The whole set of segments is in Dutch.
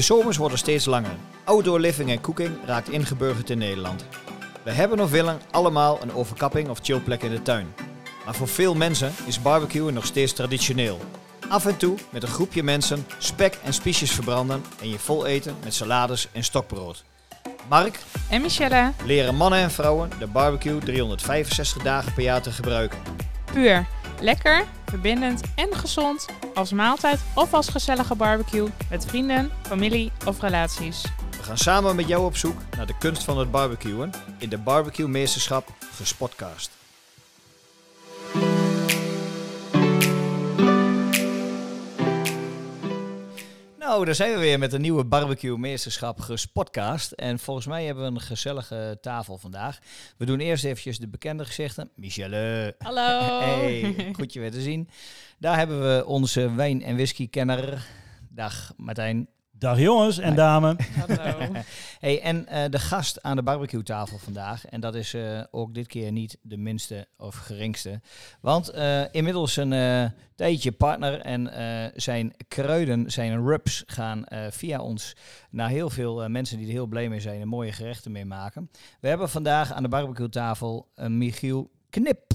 De zomers worden steeds langer. Outdoor living en cooking raakt ingeburgerd in Nederland. We hebben of willen allemaal een overkapping of chillplek in de tuin. Maar voor veel mensen is barbecuen nog steeds traditioneel. Af en toe met een groepje mensen spek en spiesjes verbranden en je vol eten met salades en stokbrood. Mark En Michelle, leren mannen en vrouwen de barbecue 365 dagen per jaar te gebruiken. puur. Lekker, verbindend en gezond. Als maaltijd of als gezellige barbecue met vrienden, familie of relaties. We gaan samen met jou op zoek naar de kunst van het barbecuen in de Barbecue Meesterschap Gespotcast. Nou, daar zijn we weer met een nieuwe Barbecue Meesterschap Gespotcast. En volgens mij hebben we een gezellige tafel vandaag. We doen eerst eventjes de bekende gezichten. Michelle. Hallo. Hey, goed je weer te zien. Daar hebben we onze wijn- en whisky-kenner. Dag Martijn. Dag jongens en dames. Hallo. Hey, en eh, de gast aan de barbecue-tafel vandaag, en dat is eh, ook dit keer niet de minste of geringste. Want eh, inmiddels een eh, tijdje partner en eh, zijn kruiden, zijn rubs, gaan eh, via ons naar heel veel eh, mensen die er heel blij mee zijn en mooie gerechten mee maken. We hebben vandaag aan de barbecue-tafel eh, Michiel Knip.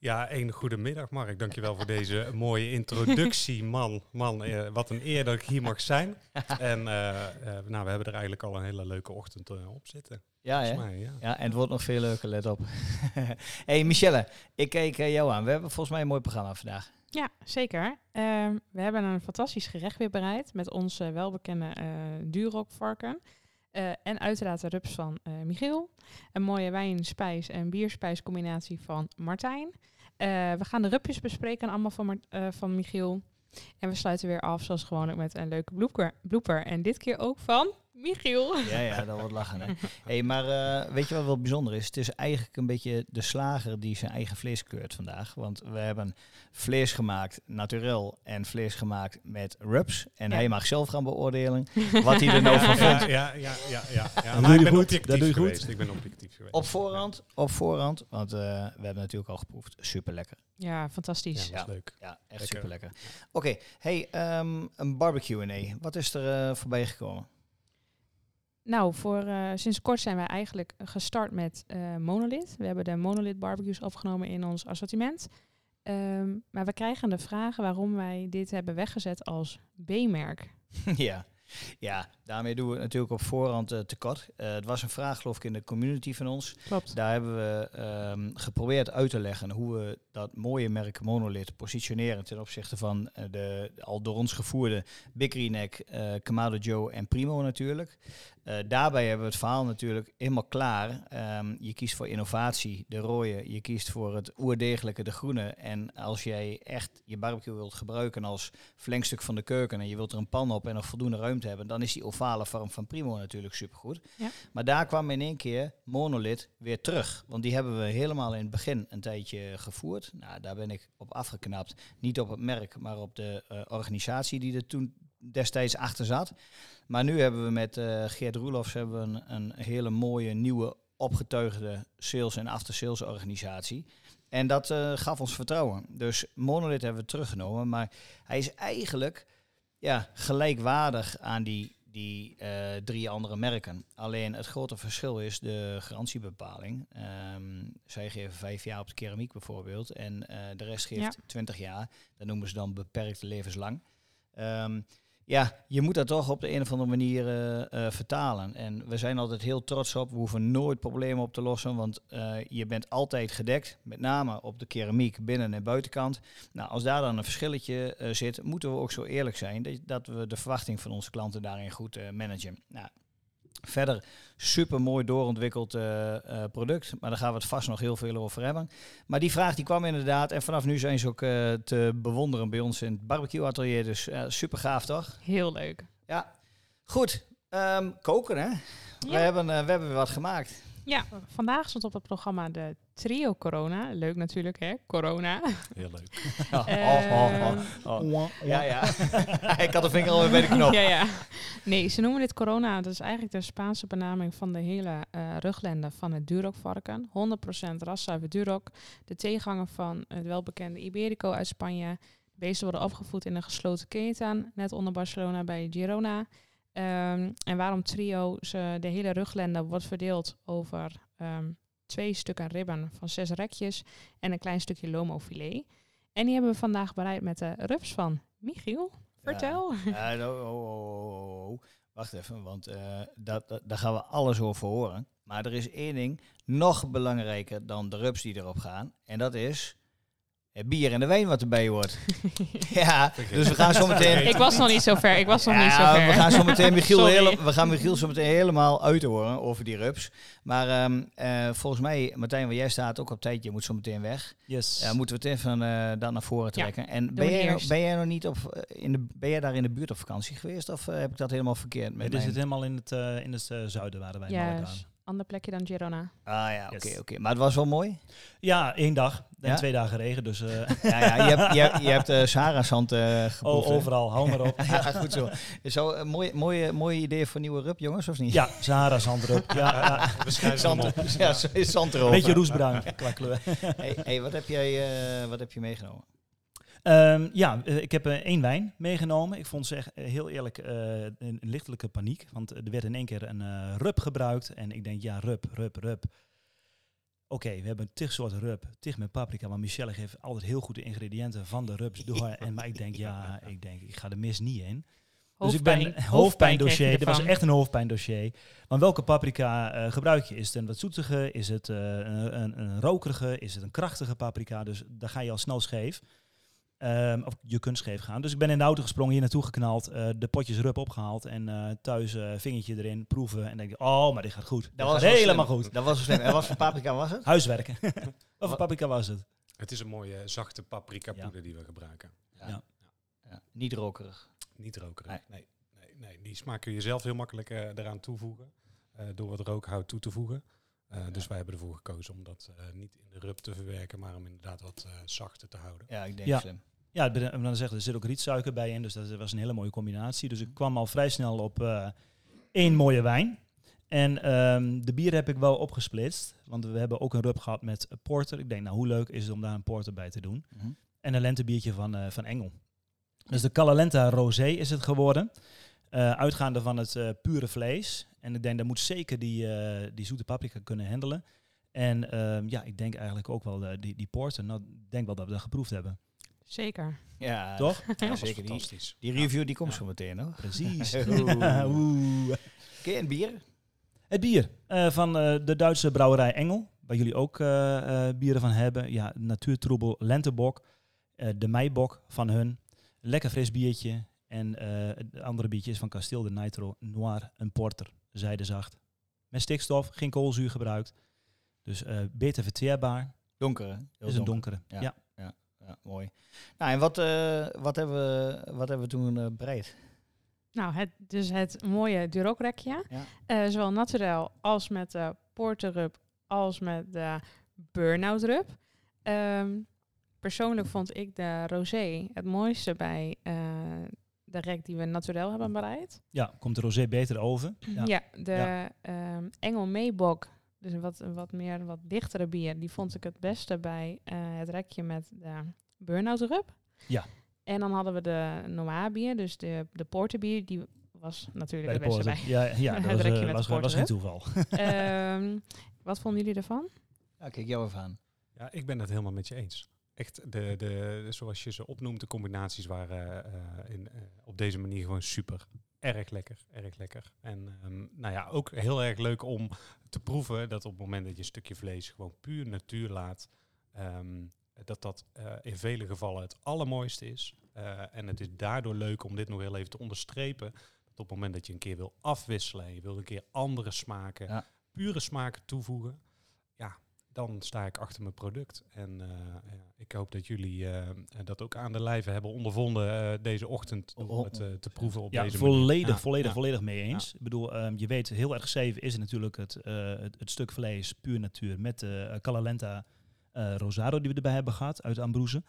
Ja, een goede middag Mark. Dankjewel voor deze mooie introductie, man. Man, eh, wat een eer dat ik hier mag zijn. En eh, eh, nou, we hebben er eigenlijk al een hele leuke ochtend eh, op zitten. Ja, hè? Volgens mij, ja. Ja, en het wordt nog veel leuker, let op. hey Michelle, ik keek jou aan. We hebben volgens mij een mooi programma vandaag. Ja, zeker. Ehm, we hebben een fantastisch gerecht weer bereid met onze welbekende eh duurokvarken. Eh, en uiteraard de rups van eh, Michiel. Een mooie wijn, spijs en bierspijs combinatie van Martijn. Eh, we gaan de rupjes bespreken allemaal van, van Michiel. En we sluiten weer af zoals gewoonlijk met een leuke blooper. En dit keer ook van Michiel. Ja, ja, dat wordt lachen. Hè? Hey, maar eh, weet je wat wel bijzonder is? Het is eigenlijk een beetje de slager die zijn eigen vlees keurt vandaag. Want we hebben vlees gemaakt, naturel, en vlees gemaakt met rubs. En Ja. hij mag zelf gaan beoordelen wat hij er nou van ja, vond. ja, ja, ja, ja, Maar je ik ben goed. objectief Dat doe je goed. geweest. Ik ben objectief geweest. Op voorhand, op voorhand, want eh, we hebben natuurlijk al geproefd. Super lekker. Ja, fantastisch. Ja, leuk. Ja, echt super lekker. Oké, hey, ehm, een barbecue nee. Wat is er eh, voorbij gekomen? Nou, voor, eh, sinds kort zijn wij eigenlijk gestart met eh Monolith. We hebben de Monolith barbecues opgenomen in ons assortiment. Ehm, maar we krijgen de vragen waarom wij dit hebben weggezet als B-merk. ja. ja, daarmee doen we het natuurlijk op voorhand eh, tekort. Het was een vraag geloof ik in de community van ons. Klopt. Daar hebben we ehm, geprobeerd uit te leggen hoe we dat mooie merk Monolith positioneren ten opzichte van eh, de al door ons gevoerde Big Neck, eh Kamado Joe en Primo natuurlijk. Eh, daarbij hebben we het verhaal natuurlijk helemaal klaar. Ehm, je kiest voor innovatie, de rode. Je kiest voor het oerdegelijke, de groene. En als jij echt je barbecue wilt gebruiken als verlengstuk van de keuken en je wilt er een pan op en nog voldoende ruimte hebben, dan is die ovale vorm van Primo natuurlijk supergoed. Ja. Maar daar kwam in één keer Monolith weer terug. Want die hebben we helemaal in het begin een tijdje gevoerd. Nou, daar ben ik op afgeknapt. Niet op het merk, maar op de eh, organisatie die er toen destijds achter zat. Maar nu hebben we met eh, Geert Roelofs hebben we een, hele mooie nieuwe opgetuigde sales- en after-sales organisatie. En dat eh, gaf ons vertrouwen. Dus Monolith hebben we teruggenomen. Maar hij is eigenlijk ja, gelijkwaardig aan die, die eh, drie andere merken. Alleen het grote verschil is de garantiebepaling. Ehm, zij geven vijf jaar op de keramiek bijvoorbeeld. En eh, de rest geeft Ja. 20 jaar. Dat noemen ze dan beperkte levenslang. Ehm, ja, je moet dat toch op de een of andere manier eh, eh, vertalen. En we zijn altijd heel trots op. We hoeven nooit problemen op te lossen, want eh, je bent altijd gedekt. Met name op de keramiek, binnen- en buitenkant. Nou, als daar dan een verschilletje zit, moeten we ook zo eerlijk zijn dat, dat we de verwachting van onze klanten daarin goed managen. Nou, verder super mooi doorontwikkeld eh, eh, product, maar daar gaan we het vast nog heel veel over hebben. Maar die vraag die kwam inderdaad en vanaf nu zijn ze ook eh, te bewonderen bij ons in het barbecue atelier. Dus super gaaf toch? Heel leuk. Ja, goed. Ehm, koken hè? We, hebben, we hebben wat gemaakt. Ja, vandaag stond op het programma de Trio Corona. Leuk natuurlijk, hè? Corona. Heel leuk. Oh, Ehm, oh, oh, oh. Ja, ja. Ik had de vinger alweer bij de knop. Ja, ja. Nee, ze noemen dit corona. Dat is eigenlijk de Spaanse benaming van de hele eh ruglende van het Duroc-varken. 100% raszuiver Duroc. De tegenhanger van het welbekende Iberico uit Spanje. De beesten worden opgevoed in een gesloten keten, net onder Barcelona bij Girona. Ehm, en waarom trio? Ze, de hele ruglende wordt verdeeld over ehm, twee stukken ribben van zes rekjes en een klein stukje lomo filet. En die hebben we vandaag bereid met de rups van Michiel. Vertel. Ja, oh, oh, oh, oh, oh. Wacht even, want eh, dat, dat, daar gaan we alles over horen. Maar er is één ding nog belangrijker dan de rups die erop gaan. En dat is het bier en de wijn wat erbij hoort. ja, dus we gaan zo meteen... ik was nog niet zo ver. Ik was nog niet zo Ja, ver. we gaan zo meteen Michiel, hele, we gaan Michiel zo meteen helemaal uithoren over die rups. Maar ehm, eh, volgens mij, Martijn, waar jij staat ook op tijd, je moet zo meteen weg. Yes. Ja, moeten we het even eh dan naar voren Ja, trekken. en ben jij, eerst. ben jij nog niet op, eh, in de, ben jij daar in de buurt op vakantie geweest? Of heb ik dat helemaal verkeerd? Met Dit is het helemaal in het, eh, in het zuiden waren wij Malaga. Ander plekje dan Girona. Ah ja, oké, Yes. oké. Maar het was wel mooi. Ja, één dag en Ja? twee dagen regen. Dus eh, ja, ja, je hebt, je, hebt- je hebt eh eh geproefd. oh, hè? overal, hou maar op. Ja, goed zo. Zo een mooi, mooie, mooie idee voor nieuwe rub, jongens, of niet? Ja, Sahara zandrup. Ja, ja. We schrijven hem Zand, op. ja, zo is zand erover. Beetje roesbruin qua kleur. Hey, hey, wat, heb jij, eh, wat heb je meegenomen? Ehm, ja, eh, ik heb eh, één wijn meegenomen. Ik vond ze echt eh, heel eerlijk een, een lichtelijke paniek. Want er werd in één keer een rub gebruikt. En ik denk, ja, rub, rub, rub. Oké, we hebben tig soorten rub, tig met paprika. Maar Michelle geeft altijd heel goed de ingrediënten van de rubs door. en, maar ik denk, ja, ik denk, ik ga er mis niet in. Dus ik ben Hoofdpijn. hoofdpijndossier. Dit was echt een hoofdpijndossier. Maar welke paprika gebruik je? Is het een wat zoetige? Is het een, een, een rokerige? Is het een krachtige paprika? Dus daar ga je al snel scheef. Ehm, of je kunt scheef gaan. Dus ik ben in de auto gesprongen, hier naartoe geknald, eh, de potjes rub opgehaald en eh, thuis eh, vingertje erin, proeven. En denk ik, oh, maar dit gaat goed. Dat, gaat wel helemaal slim. goed. Dat was slim. En wat voor paprika was het? Huiswerken. Wat voor paprika was het? Het is een mooie zachte paprika poeder die we gebruiken. Ja. Ja, Niet rokerig. Niet rokerig. Nee. Nee. Nee, nee, die smaak kun je zelf heel makkelijk eraan toevoegen. eh, door wat rookhout toe te voegen. Eh, Dus wij hebben ervoor gekozen om dat eh, niet in de rub te verwerken, maar om inderdaad wat eh, zachter te houden. Ja, ik denk Ja. slim. Ja, dan zeggen er zit ook rietsuiker bij in, dus dat was een hele mooie combinatie. Dus ik kwam al vrij snel op eh, één mooie wijn. En ehm, de bier heb ik wel opgesplitst, want we hebben ook een rub gehad met porter. Ik denk, nou hoe leuk is het om daar een porter bij te doen. Mhm. En een lentebiertje van, eh, van Engel. Dus de Calalenta Rosé is het geworden. Eh, uitgaande van het pure vlees. En ik denk dat moet zeker die, die zoete paprika kunnen handelen. En ehm, ja, ik denk eigenlijk ook wel die, die porter. Nou, ik denk wel dat we dat geproefd hebben. Zeker. Ja, Toch? Ja, dat was zeker. Die, fantastisch. die review die komt Ja. zo meteen, hoor. Precies. Oeh. Oké, en bier? Het bier eh, van eh, de Duitse brouwerij Engel. Waar jullie ook eh, eh, bieren van hebben. Ja, Natuurtroebel Lentebok. eh, de Meibok van hun. Lekker fris biertje. En eh, het andere biertje is van Kasteel de Nitro Noir. Een porter. Zijdezacht. Met stikstof. Geen koolzuur gebruikt. Dus eh, beter verteerbaar. Donker, hè? Heel is een donker. donkere. Ja. Ja. Ja, mooi. Nou, en wat, eh, wat, hebben, we, wat hebben we toen eh, bereid? Nou, het, dus het mooie Duroc-rekje. Ja. Eh, zowel naturel als met de porterrub als met de burnout rub. Ehm, persoonlijk vond ik de rosé het mooiste bij eh, de rek die we naturel hebben bereid. ja, komt de rosé beter over. Ja. Ja, de Ja. ehm, Engel Meebok, dus een wat, een wat meer, wat dichtere bier, die vond ik het beste bij eh, het rekje met de burnout rub. Ja. En dan hadden we de Noir bier, dus de, de porterbier, die was natuurlijk Bij de de beste bij. Ja, ja dat Het was, rekje eh, met was, de was geen toeval. Ehm, wat vonden jullie ervan? Ja, kijk jou even aan. Ja, ik ben het helemaal met je eens. Echt, de, de, zoals je ze opnoemt, de combinaties waren eh, in, eh, op deze manier gewoon super. Erg lekker, erg lekker. En ehm, nou ja, ook heel erg leuk om te proeven dat op het moment dat je een stukje vlees gewoon puur natuur laat, ehm, dat dat eh, in vele gevallen het allermooiste is. Eh, en het is daardoor leuk om dit nog heel even te onderstrepen. Dat op het moment dat je een keer wil afwisselen en je wil een keer andere smaken, Ja. pure smaken toevoegen, dan sta ik achter mijn product. En eh, ja, ik hoop dat jullie eh, dat ook aan de lijve hebben ondervonden eh, deze ochtend om het eh, te proeven op Ja, deze volledig, manier. Ja, volledig, ja. volledig mee eens. Ik bedoel, ehm, je weet, heel erg zeven is het natuurlijk het, eh, het, het stuk vlees, puur natuur, met de Calalenta eh, Rosado die we erbij hebben gehad uit Ambroeze.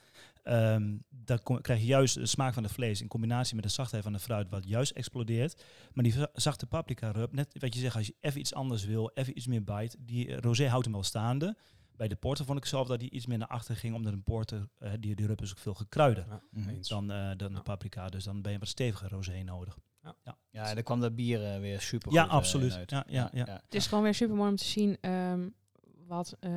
Ehm dan kom- krijg je juist de smaak van het vlees in combinatie met de zachtheid van de fruit, wat juist explodeert. Maar die za- zachte paprika rub, net wat je zegt, als je even iets anders wil, even iets meer bite, die eh, rosé houdt hem wel staande. Bij de porter vond ik zelf dat hij iets meer naar achter ging, omdat een porter, eh, die, die rub is ook veel gekruider Ja, Mhm. dan, eh, dan Ja. de paprika. Dus dan ben je wat steviger rosé nodig. Ja, en dan kwam dat bier weer super goed Ja, absoluut. uit. Ja, ja, ja. Het is gewoon weer super mooi om te zien ehm, wat eh,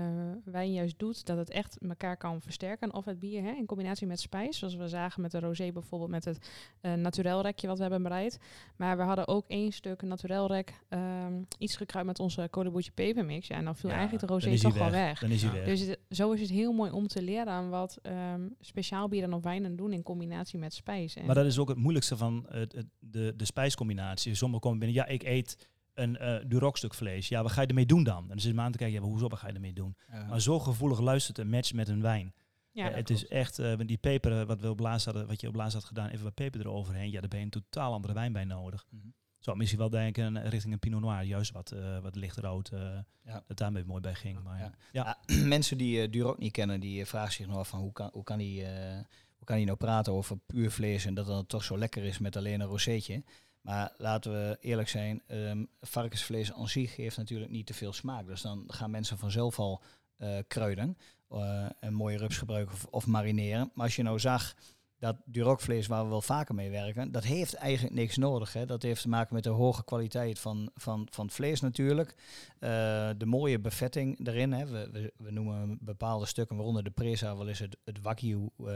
wijn juist doet. Dat het echt elkaar kan versterken. Of het bier hè, in combinatie met spijs. Zoals we zagen met de rosé bijvoorbeeld met het uh, naturel rekje wat we hebben bereid. Maar we hadden ook één stuk naturel rek. ehm, iets gekruid met onze kodeboetje pepermix. Ja, en dan viel Ja, eigenlijk de rosé toch wel weg. Dan is hij weg. Dus het- zo is het heel mooi om te leren aan wat ehm, speciaal bieren of wijnen doen in combinatie met spijs. En Maar dat is ook het moeilijkste van het, het- de, de spijscombinatie. Sommigen komen binnen, ja, ik eet een uh, Duroc stuk vlees. Ja, wat ga je ermee doen dan? En dan zit me aan te kijken, ja, maar hoezo, wat ga je ermee doen? Maar zo gevoelig luistert een match met een wijn. ja, Eh, het is echt, eh, die peper, eh, wat, we op laatst hadden, wat je op laatst had gedaan, even wat peper eroverheen. Ja, daar ben je een totaal andere wijn bij nodig. Mhm. Zou misschien wel denken eh, richting een Pinot Noir, juist wat, eh, wat lichtrood, eh Ja. dat daarmee mooi bij ging. Maar, Ja. ja. Ja, mensen die uh, Duroc niet kennen, die uh, vragen zich nog af van hoe kan, hoe kan die... uh, hoe kan hij nou praten over puur vlees en dat het dan toch zo lekker is met alleen een rozeetje? Maar laten we eerlijk zijn, um, varkensvlees aan zich heeft natuurlijk niet te veel smaak. Dus dan gaan mensen vanzelf al uh, kruiden, uh, een mooie rups gebruiken of, of, marineren. Maar als je nou zag dat Durocvlees, waar we wel vaker mee werken, dat heeft eigenlijk niks nodig. Hè. Dat heeft te maken met de hoge kwaliteit van, van, van het vlees natuurlijk. Uh, de mooie bevetting erin. Hè. We, we, we, noemen bepaalde stukken, waaronder de presa, wel eens het, het wagyu uh,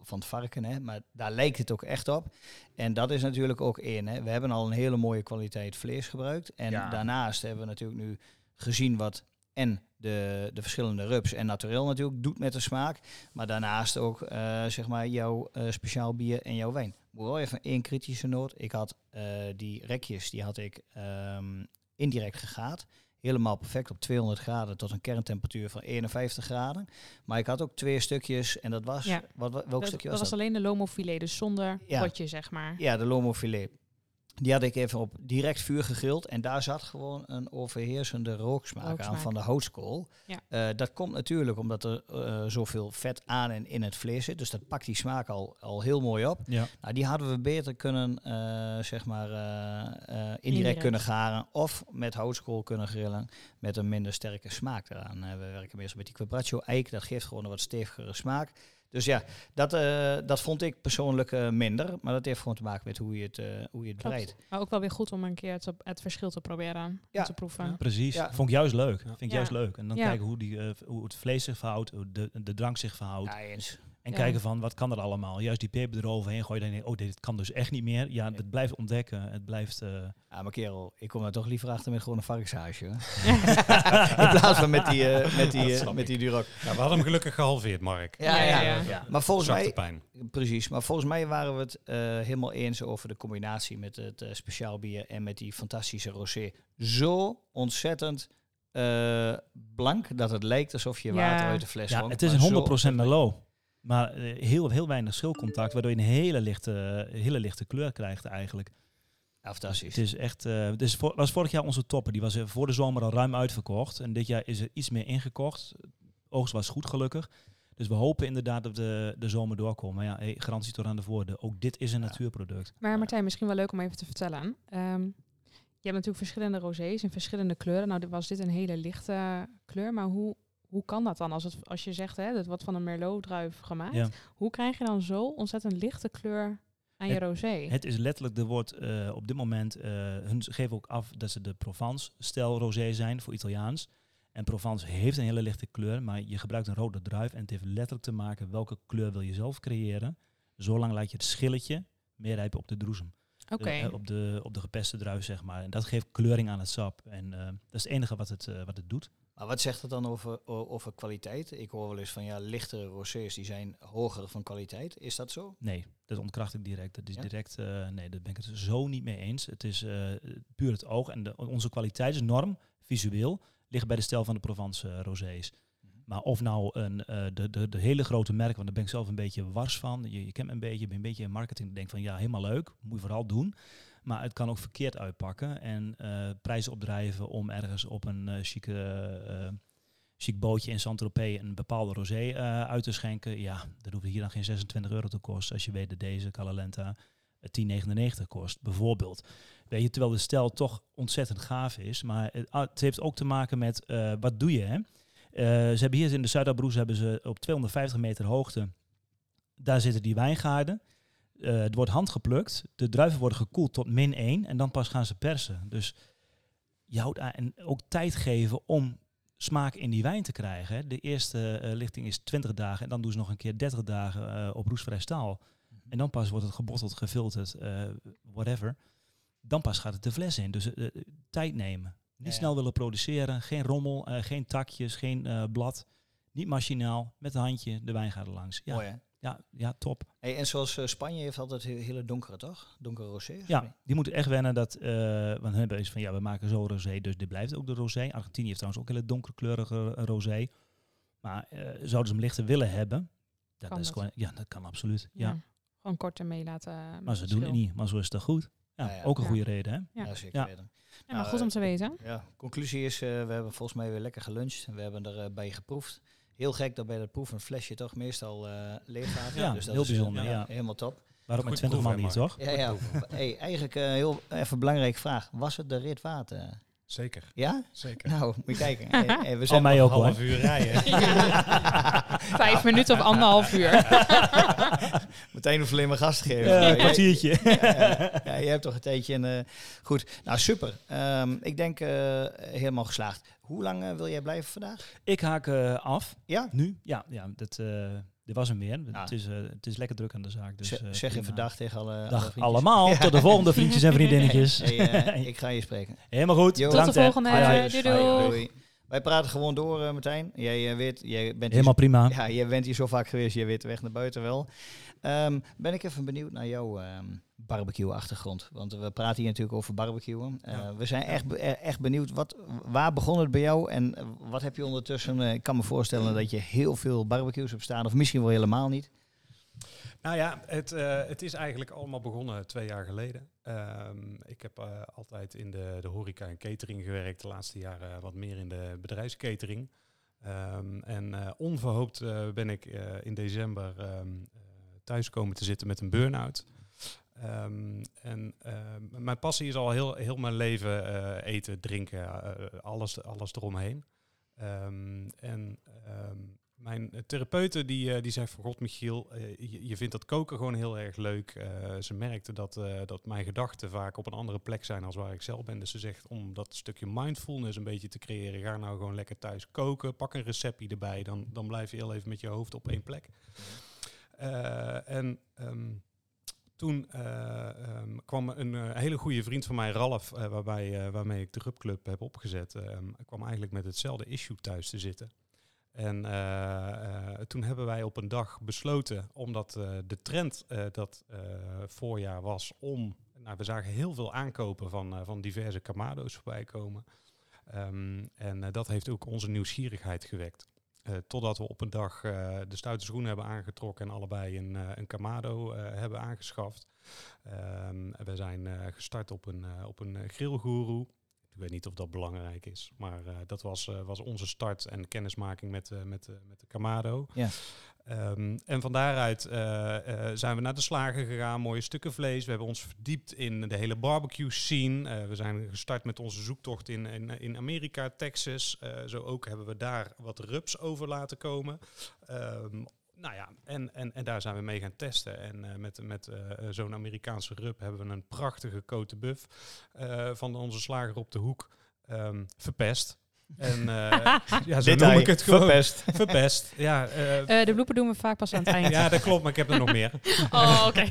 van het varken. Hè. Maar daar lijkt het ook echt op. En dat is natuurlijk ook één. Hè. We hebben al een hele mooie kwaliteit vlees gebruikt. En ja. daarnaast hebben we natuurlijk nu gezien wat en de, de verschillende rups en naturel natuurlijk doet met de smaak. Maar daarnaast ook uh, zeg maar jouw uh, speciaal bier en jouw wijn. Moet wel even één kritische noot. Ik had uh, die rekjes, die had ik um, indirect gegaat. Helemaal perfect op 200 graden tot een kerntemperatuur van 51 graden. Maar ik had ook twee stukjes en dat was... Ja. Wat, welk dat, stukje dat was was alleen de lomofilet, dus zonder Ja. potje zeg maar. Ja, de lomofilet. Die had ik even op direct vuur gegrild. En daar zat gewoon een overheersende rooksmaak, Rooksmaak. aan van de houtskool. Ja. Eh, dat komt natuurlijk omdat er eh, zoveel vet aan en in het vlees zit. Dus dat pakt die smaak al, al heel mooi op. Ja. Nou, die hadden we beter kunnen, eh, zeg maar, eh, eh, indirect, Indirect. kunnen garen. Of met houtskool kunnen grillen. Met een minder sterke smaak eraan. We werken meestal met die quabraccio eik. Dat geeft gewoon een wat stevigere smaak. Dus ja, dat, eh, dat vond ik persoonlijk eh, minder. Maar dat heeft gewoon te maken met hoe je het, eh, hoe je het Klopt. bereidt. Maar ook wel weer goed om een keer het, het verschil te proberen, Ja. te proeven. Ja. Precies, Ja. vond ik juist leuk. Ja. Vind ik Ja. juist leuk. En dan Ja. kijken hoe, die, eh, hoe het vlees zich verhoudt, hoe de, de drank zich verhoudt. Ja, eens. En Ja. kijken van, wat kan er allemaal? Juist die peper eroverheen gooien, dan denk je, oh, dit kan dus echt niet meer. Ja, het blijft ontdekken. Het blijft... eh, Ja, maar kerel, ik kom daar toch liever achter met gewoon een varkenshaasje. hoor. In plaats van met die, eh, met die, eh, met die Duroc. Ja, we hadden hem gelukkig gehalveerd, Mark. Ja, ja, ja. ja. Maar volgens mij, pijn. precies, maar volgens mij waren we het eh, helemaal eens over de combinatie met het eh, speciaal bier en met die fantastische rosé. Zo ontzettend eh, blank dat het lijkt alsof je Ja. water uit de fles ja, dronk, het is een zo 100% ontzettend- Merlot. Maar eh, heel, heel weinig schilcontact, waardoor je een hele lichte, hele lichte kleur krijgt eigenlijk. Ja, fantastisch. Het is echt, eh het is voor, was vorig jaar onze topper. Die was eh, voor de zomer al ruim uitverkocht. En dit jaar is er iets meer ingekocht. Oogst was goed gelukkig. Dus we hopen inderdaad dat de, de zomer doorkomt. Maar ja, hey, garantie tot aan de voorde. Ook dit is een Ja. natuurproduct. Maar Martijn, misschien wel leuk om even te vertellen. Ehm, je hebt natuurlijk verschillende rosés in verschillende kleuren. Nou, dit was dit een hele lichte kleur. Maar hoe, hoe kan dat dan? Als, het, als je zegt, hè, dat wordt van een Merlot-druif gemaakt. Ja. Hoe krijg je dan zo ontzettend lichte kleur aan je rosé? Het is letterlijk, er wordt eh, op dit moment, eh, hun geven ook af dat ze de Provence-stijl rosé zijn voor Italiaans. En Provence heeft een hele lichte kleur, maar je gebruikt een rode druif en het heeft letterlijk te maken welke kleur wil je zelf creëren. Zolang laat je het schilletje meer rijpen op de droesem. Oké. De- eh, op, de, op de gepeste druif, zeg maar. En dat geeft kleuring aan het sap. En dat is het enige wat het, wat het doet. Maar wat zegt het dan over, over kwaliteit? Ik hoor wel eens van ja, lichtere rosés die zijn hoger van kwaliteit. Is dat zo? Nee, dat ontkracht ik direct. Dat is Ja? direct, eh, nee, daar ben ik het zo niet mee eens. Het is eh, puur het oog. En de, onze kwaliteitsnorm, visueel, ligt bij de stijl van de Provence eh, rosés. Maar of nou een, de, de, de hele grote merken, want daar ben ik zelf een beetje wars van. Je, je kent me een beetje, je bent een beetje in marketing. Denk van ja, helemaal leuk, moet je vooral doen. Maar het kan ook verkeerd uitpakken en eh, prijzen opdrijven om ergens op een eh chique, eh, chic bootje in Saint-Tropez een bepaalde rosé uit te schenken. Ja, dat hoeft hier dan geen 26 euro te kosten als je weet dat deze Calalenta eh, 10,99 kost, bijvoorbeeld. Weet je, terwijl de stijl toch ontzettend gaaf is. Maar het, ah, heeft ook te maken met wat doe je, hè? Ze hebben hier in de Zuiderbroes hebben ze op 250 meter hoogte, daar zitten die wijngaarden. Eh, het wordt handgeplukt. De druiven worden gekoeld tot min 1 en dan pas gaan ze persen. Dus je houdt a- en ook tijd geven om smaak in die wijn te krijgen. Hè. De eerste eh, lichting is 20 dagen en dan doen ze nog een keer 30 dagen eh, op roestvrij staal. En dan pas wordt het gebotteld, gefilterd, whatever. Dan pas gaat het de fles in. Dus tijd nemen. Niet Ja, snel willen produceren. Geen rommel, geen takjes, geen blad. Niet machinaal. Met een handje de wijn gaat er langs. Ja, Mooi? Ja, ja top. Hey, en zoals eh, Spanje heeft altijd he- hele donkere, toch? Donkere rosé? of Ja, die moeten echt wennen dat... eh want hebben is van, ja, we maken zo rosé, dus dit blijft ook de rosé. Argentinië heeft trouwens ook hele donkerkleurige eh, rosé. Maar eh, zouden ze hem lichter willen hebben? Dat, is dat? gewoon, ja, dat kan absoluut. Ja. Ja. Gewoon kort ermee laten. Maar ze doen het niet. Maar zo is het goed. Ja, Ja, ja. ook een Ja. goede reden, hè? Ja. Ja, zeker. Ja, maar Nou, goed om te weten. Ja, conclusie is, eh, we hebben volgens mij weer lekker geluncht. We hebben erbij geproefd. Heel gek dat bij dat proeven een flesje toch meestal eh leeg gaat. Ja, dus dat heel is, bijzonder, eh, ja. Helemaal top. Waarom met Goed 20 man niet, toch? Ja, ja. hey, eigenlijk eh, heel even een belangrijke vraag. Was het de rit eh? Zeker, Ja? zeker. Nou, moet je kijken. Hey, hey, we Al zijn mij ook Half hoor. uur rijden. Vijf minuten of anderhalf uur. meteen een slimme gast geven. Ja, Ja, een kwartiertje. ja, ja, je hebt toch een tijdje. En, eh, goed, nou super. Ehm, ik denk eh, helemaal geslaagd. Hoe lang eh, wil jij blijven vandaag? Ik haak eh, af. Ja? Nu? Ja, ja dat, eh dit was hem weer. Ja. Het, is, eh, het is lekker druk aan de zaak. Dus, Zeg- eh, zeg prima. even dag tegen alle, Dag allemaal. Ja. Tot de volgende vriendjes en vriendinnetjes. Hey, eh, ik ga je spreken. Helemaal goed. Jo. Tot de volgende. Doei, doei. Wij praten gewoon door, eh, Martijn. Jij eh, weet, jij bent hier Helemaal prima. Ja, je bent hier zo vaak geweest, je weet de weg naar buiten wel. Ehm, ben ik even benieuwd naar jouw ehm, barbecue-achtergrond. Want we praten hier natuurlijk over barbecuen. Eh, Ja. We zijn echt, echt benieuwd, wat, waar begon het bij jou en wat heb je ondertussen? eh, ik kan me voorstellen dat je heel veel barbecues hebt staan, of misschien wel helemaal niet. Nou ja, het, eh, het is eigenlijk allemaal begonnen twee jaar geleden. Ehm, ik heb eh, altijd in de, de horeca en catering gewerkt, de laatste jaren wat meer in de bedrijfscatering. Ehm, en eh, onverhoopt ben ik in december ehm, eh, thuis komen te zitten met een burn-out. Ehm, en ehm, mijn passie is al heel, heel mijn leven eten, drinken, alles, alles eromheen. Ehm, en ehm, mijn therapeute die, eh, die zegt van God Michiel, eh, je, vindt dat koken gewoon heel erg leuk. Eh, ze merkte dat, eh, dat mijn gedachten vaak op een andere plek zijn als waar ik zelf ben. Dus ze zegt om dat stukje mindfulness een beetje te creëren, ga nou gewoon lekker thuis koken. Pak een receptje erbij, dan, dan blijf je heel even met je hoofd op één plek. Eh, en ehm, toen eh, ehm, kwam een eh, hele goede vriend van mij, Ralf, eh, waarbij, eh, waarmee ik de Rub Club heb opgezet, ehm, kwam eigenlijk met hetzelfde issue thuis te zitten. En eh, eh, toen hebben wij op een dag besloten, omdat eh, de trend dat voorjaar was om, nou, we zagen heel veel aankopen van, van diverse Kamado's voorbij komen. Ehm, en dat heeft ook onze nieuwsgierigheid gewekt. Totdat we op een dag de stoute schoenen hebben aangetrokken en allebei een, een Kamado eh, hebben aangeschaft. Ehm, we zijn gestart op een, op een grillgoeroe. Ik weet niet of dat belangrijk is, maar eh, dat was, eh, was onze start en kennismaking met, eh, met, met de Kamado. Ja. Ehm, en van daaruit zijn we naar de slager gegaan, mooie stukken vlees. We hebben ons verdiept in de hele barbecue scene. We zijn gestart met onze zoektocht in, in, in Amerika, Texas. Zo ook hebben we daar wat rubs over laten komen. Ehm, nou ja, en, en, en daar zijn we mee gaan testen. En eh, met, met eh, zo'n Amerikaanse rub hebben we een prachtige cote buff eh, van onze slager op de hoek ehm, verpest. En eh, ja, zo noem ik het gewoon. Verpest. Verpest. Ja, eh, Eh, de bloepen doen we vaak pas aan het eind. ja, dat klopt, maar ik heb er nog meer. Oh, oké.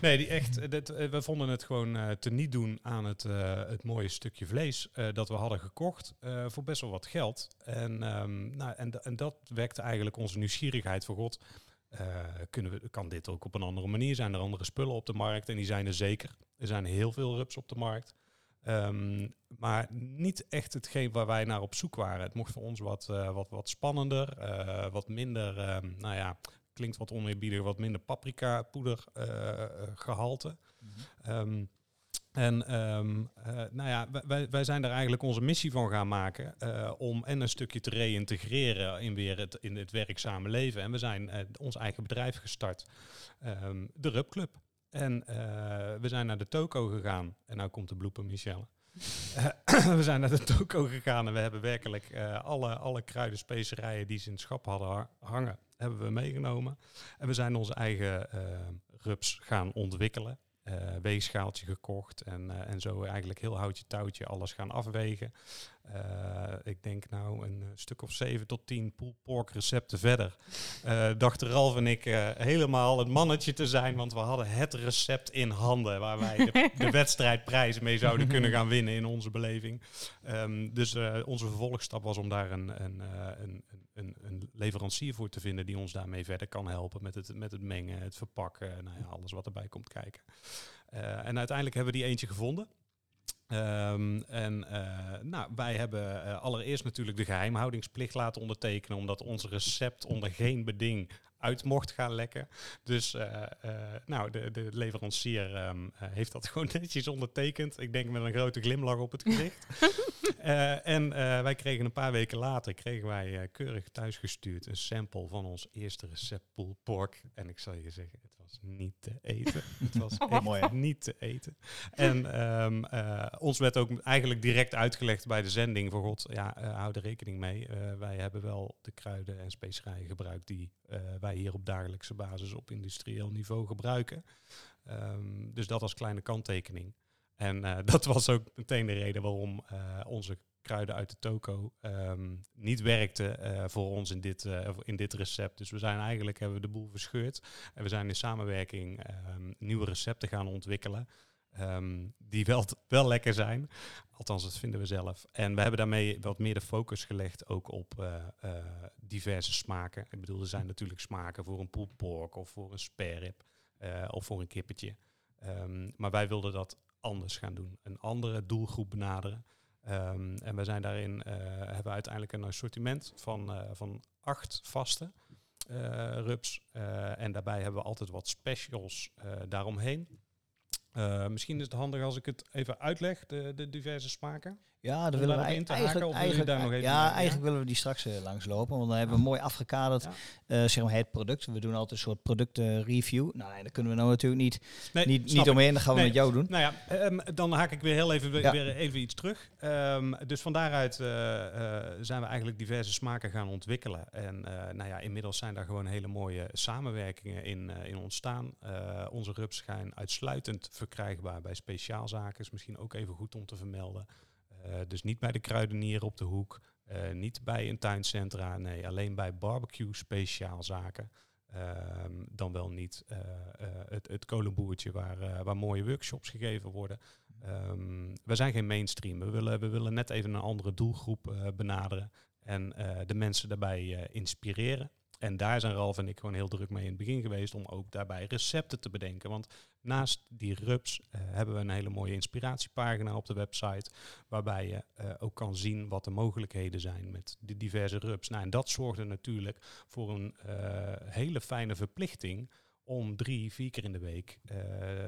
Nee, die echt, dit, we vonden het gewoon eh, te niet doen aan het, eh, het mooie stukje vlees eh, dat we hadden gekocht eh, voor best wel wat geld. En, ehm, nou, en, en dat wekte eigenlijk onze nieuwsgierigheid voor God. Eh, kunnen we, kan dit ook op een andere manier? Zijn er andere spullen op de markt? En die zijn er zeker. Er zijn heel veel rups op de markt. Ehm, maar niet echt hetgeen waar wij naar op zoek waren. Het mocht voor ons wat, eh, wat, wat spannender, eh, wat minder, ehm, nou ja, klinkt wat oneerbiedig, wat minder paprika poeder eh, eh, gehalte. En ehm, eh, nou ja, wij- wij, zijn daar eigenlijk onze missie van gaan maken om en een stukje te reïntegreren in weer het, in het werkzame leven. En we zijn ons eigen bedrijf gestart, de Rub Club. En eh, we zijn naar de toko gegaan. En nou komt de blooper, Michelle. Eh, we zijn naar de toko gegaan en we hebben werkelijk eh, alle, alle kruiden, specerijen die ze in het schap hadden ha- hangen, hebben we meegenomen. En we zijn onze eigen rups gaan ontwikkelen. Eh, weegschaaltje gekocht en, eh, en zo eigenlijk heel houtje touwtje alles gaan afwegen. Eh, ik denk nou een stuk of zeven tot tien pulled pork recepten verder. dachten Ralf en ik helemaal het mannetje te zijn, want we hadden het recept in handen waar wij de, de wedstrijdprijzen mee zouden kunnen gaan winnen in onze beleving. Ehm, dus onze vervolgstap was om daar een, een, een, een, een leverancier voor te vinden die ons daarmee verder kan helpen met het, met het mengen, het verpakken, nou ja, alles wat erbij komt kijken. Eh, en uiteindelijk hebben we die eentje gevonden. Ehm, en eh, nou, wij hebben eh, allereerst natuurlijk de geheimhoudingsplicht laten ondertekenen, omdat ons recept onder geen beding uit mocht gaan lekken. Dus eh, eh, nou, de, de leverancier ehm, eh, heeft dat gewoon netjes ondertekend. Ik denk met een grote glimlach op het gezicht. En wij kregen een paar weken later kregen wij keurig thuisgestuurd een sample van ons eerste recept pulled pork. En ik zal je zeggen, het was niet te eten. het was echt Mooi, hè? niet te eten. En ehm, eh, ons werd ook eigenlijk direct uitgelegd bij de zending van God, ja, eh, hou er rekening mee. Eh, wij hebben wel de kruiden en specerijen gebruikt die eh, wij hier op dagelijkse basis op industrieel niveau gebruiken. Ehm, dus dat als kleine kanttekening. En eh, dat was ook meteen de reden waarom eh, onze kruiden uit de toko ehm, niet werkten eh, voor ons in dit, eh, in dit recept. Dus we zijn eigenlijk hebben we de boel verscheurd. En we zijn in samenwerking ehm, nieuwe recepten gaan ontwikkelen. ehm, die wel, wel lekker zijn. Althans, dat vinden we zelf. En we hebben daarmee wat meer de focus gelegd ook op eh, diverse smaken. Ik bedoel, er zijn natuurlijk smaken voor een pulled of voor een spare rib eh, of voor een kippetje. Maar wij wilden dat anders gaan doen. Een andere doelgroep benaderen. Ehm, en we zijn daarin, eh, hebben uiteindelijk een assortiment van, eh, van acht vaste eh rubs. Eh, en daarbij hebben we altijd wat specials daaromheen. Eh, misschien is het handig als ik het even uitleg, de, de diverse smaken. Ja, Om daar willen we in te eigenlijk, haken, of wil je eigenlijk, daar nog even ja, eigenlijk willen we die straks eh, langslopen, want dan hebben we mooi afgekaderd, Ja. eh, zeg maar het product. We doen altijd een soort productreview. nou, nee, daar kunnen we nou natuurlijk niet, Nee, niet, niet omheen, dat gaan we Nee. met jou doen. Nou ja, ehm, dan haak ik weer heel even, weer- Ja. weer even iets terug. Ehm, dus van daaruit zijn we eigenlijk diverse smaken gaan ontwikkelen. En nou ja, inmiddels zijn daar gewoon hele mooie samenwerkingen in, in ontstaan. Onze rubs zijn uitsluitend verkrijgbaar bij speciaalzaken. Is misschien ook even goed om te vermelden. Eh, dus niet bij de kruidenier op de hoek. eh, niet bij een tuincentra. Nee, alleen bij barbecue speciaalzaken. Ehm, dan wel niet eh, het, het kolenboertje waar, waar mooie workshops gegeven worden. Ehm, we zijn geen mainstream. We willen, we willen net even een andere doelgroep benaderen en de mensen daarbij inspireren. En daar zijn Ralf en ik gewoon heel druk mee in het begin geweest om ook daarbij recepten te bedenken. Want naast die rubs eh, hebben we een hele mooie inspiratiepagina op de website. Waarbij je eh, ook kan zien wat de mogelijkheden zijn met de diverse rubs. Nou, en dat zorgde natuurlijk voor een eh, hele fijne verplichting om drie, vier keer in de week eh,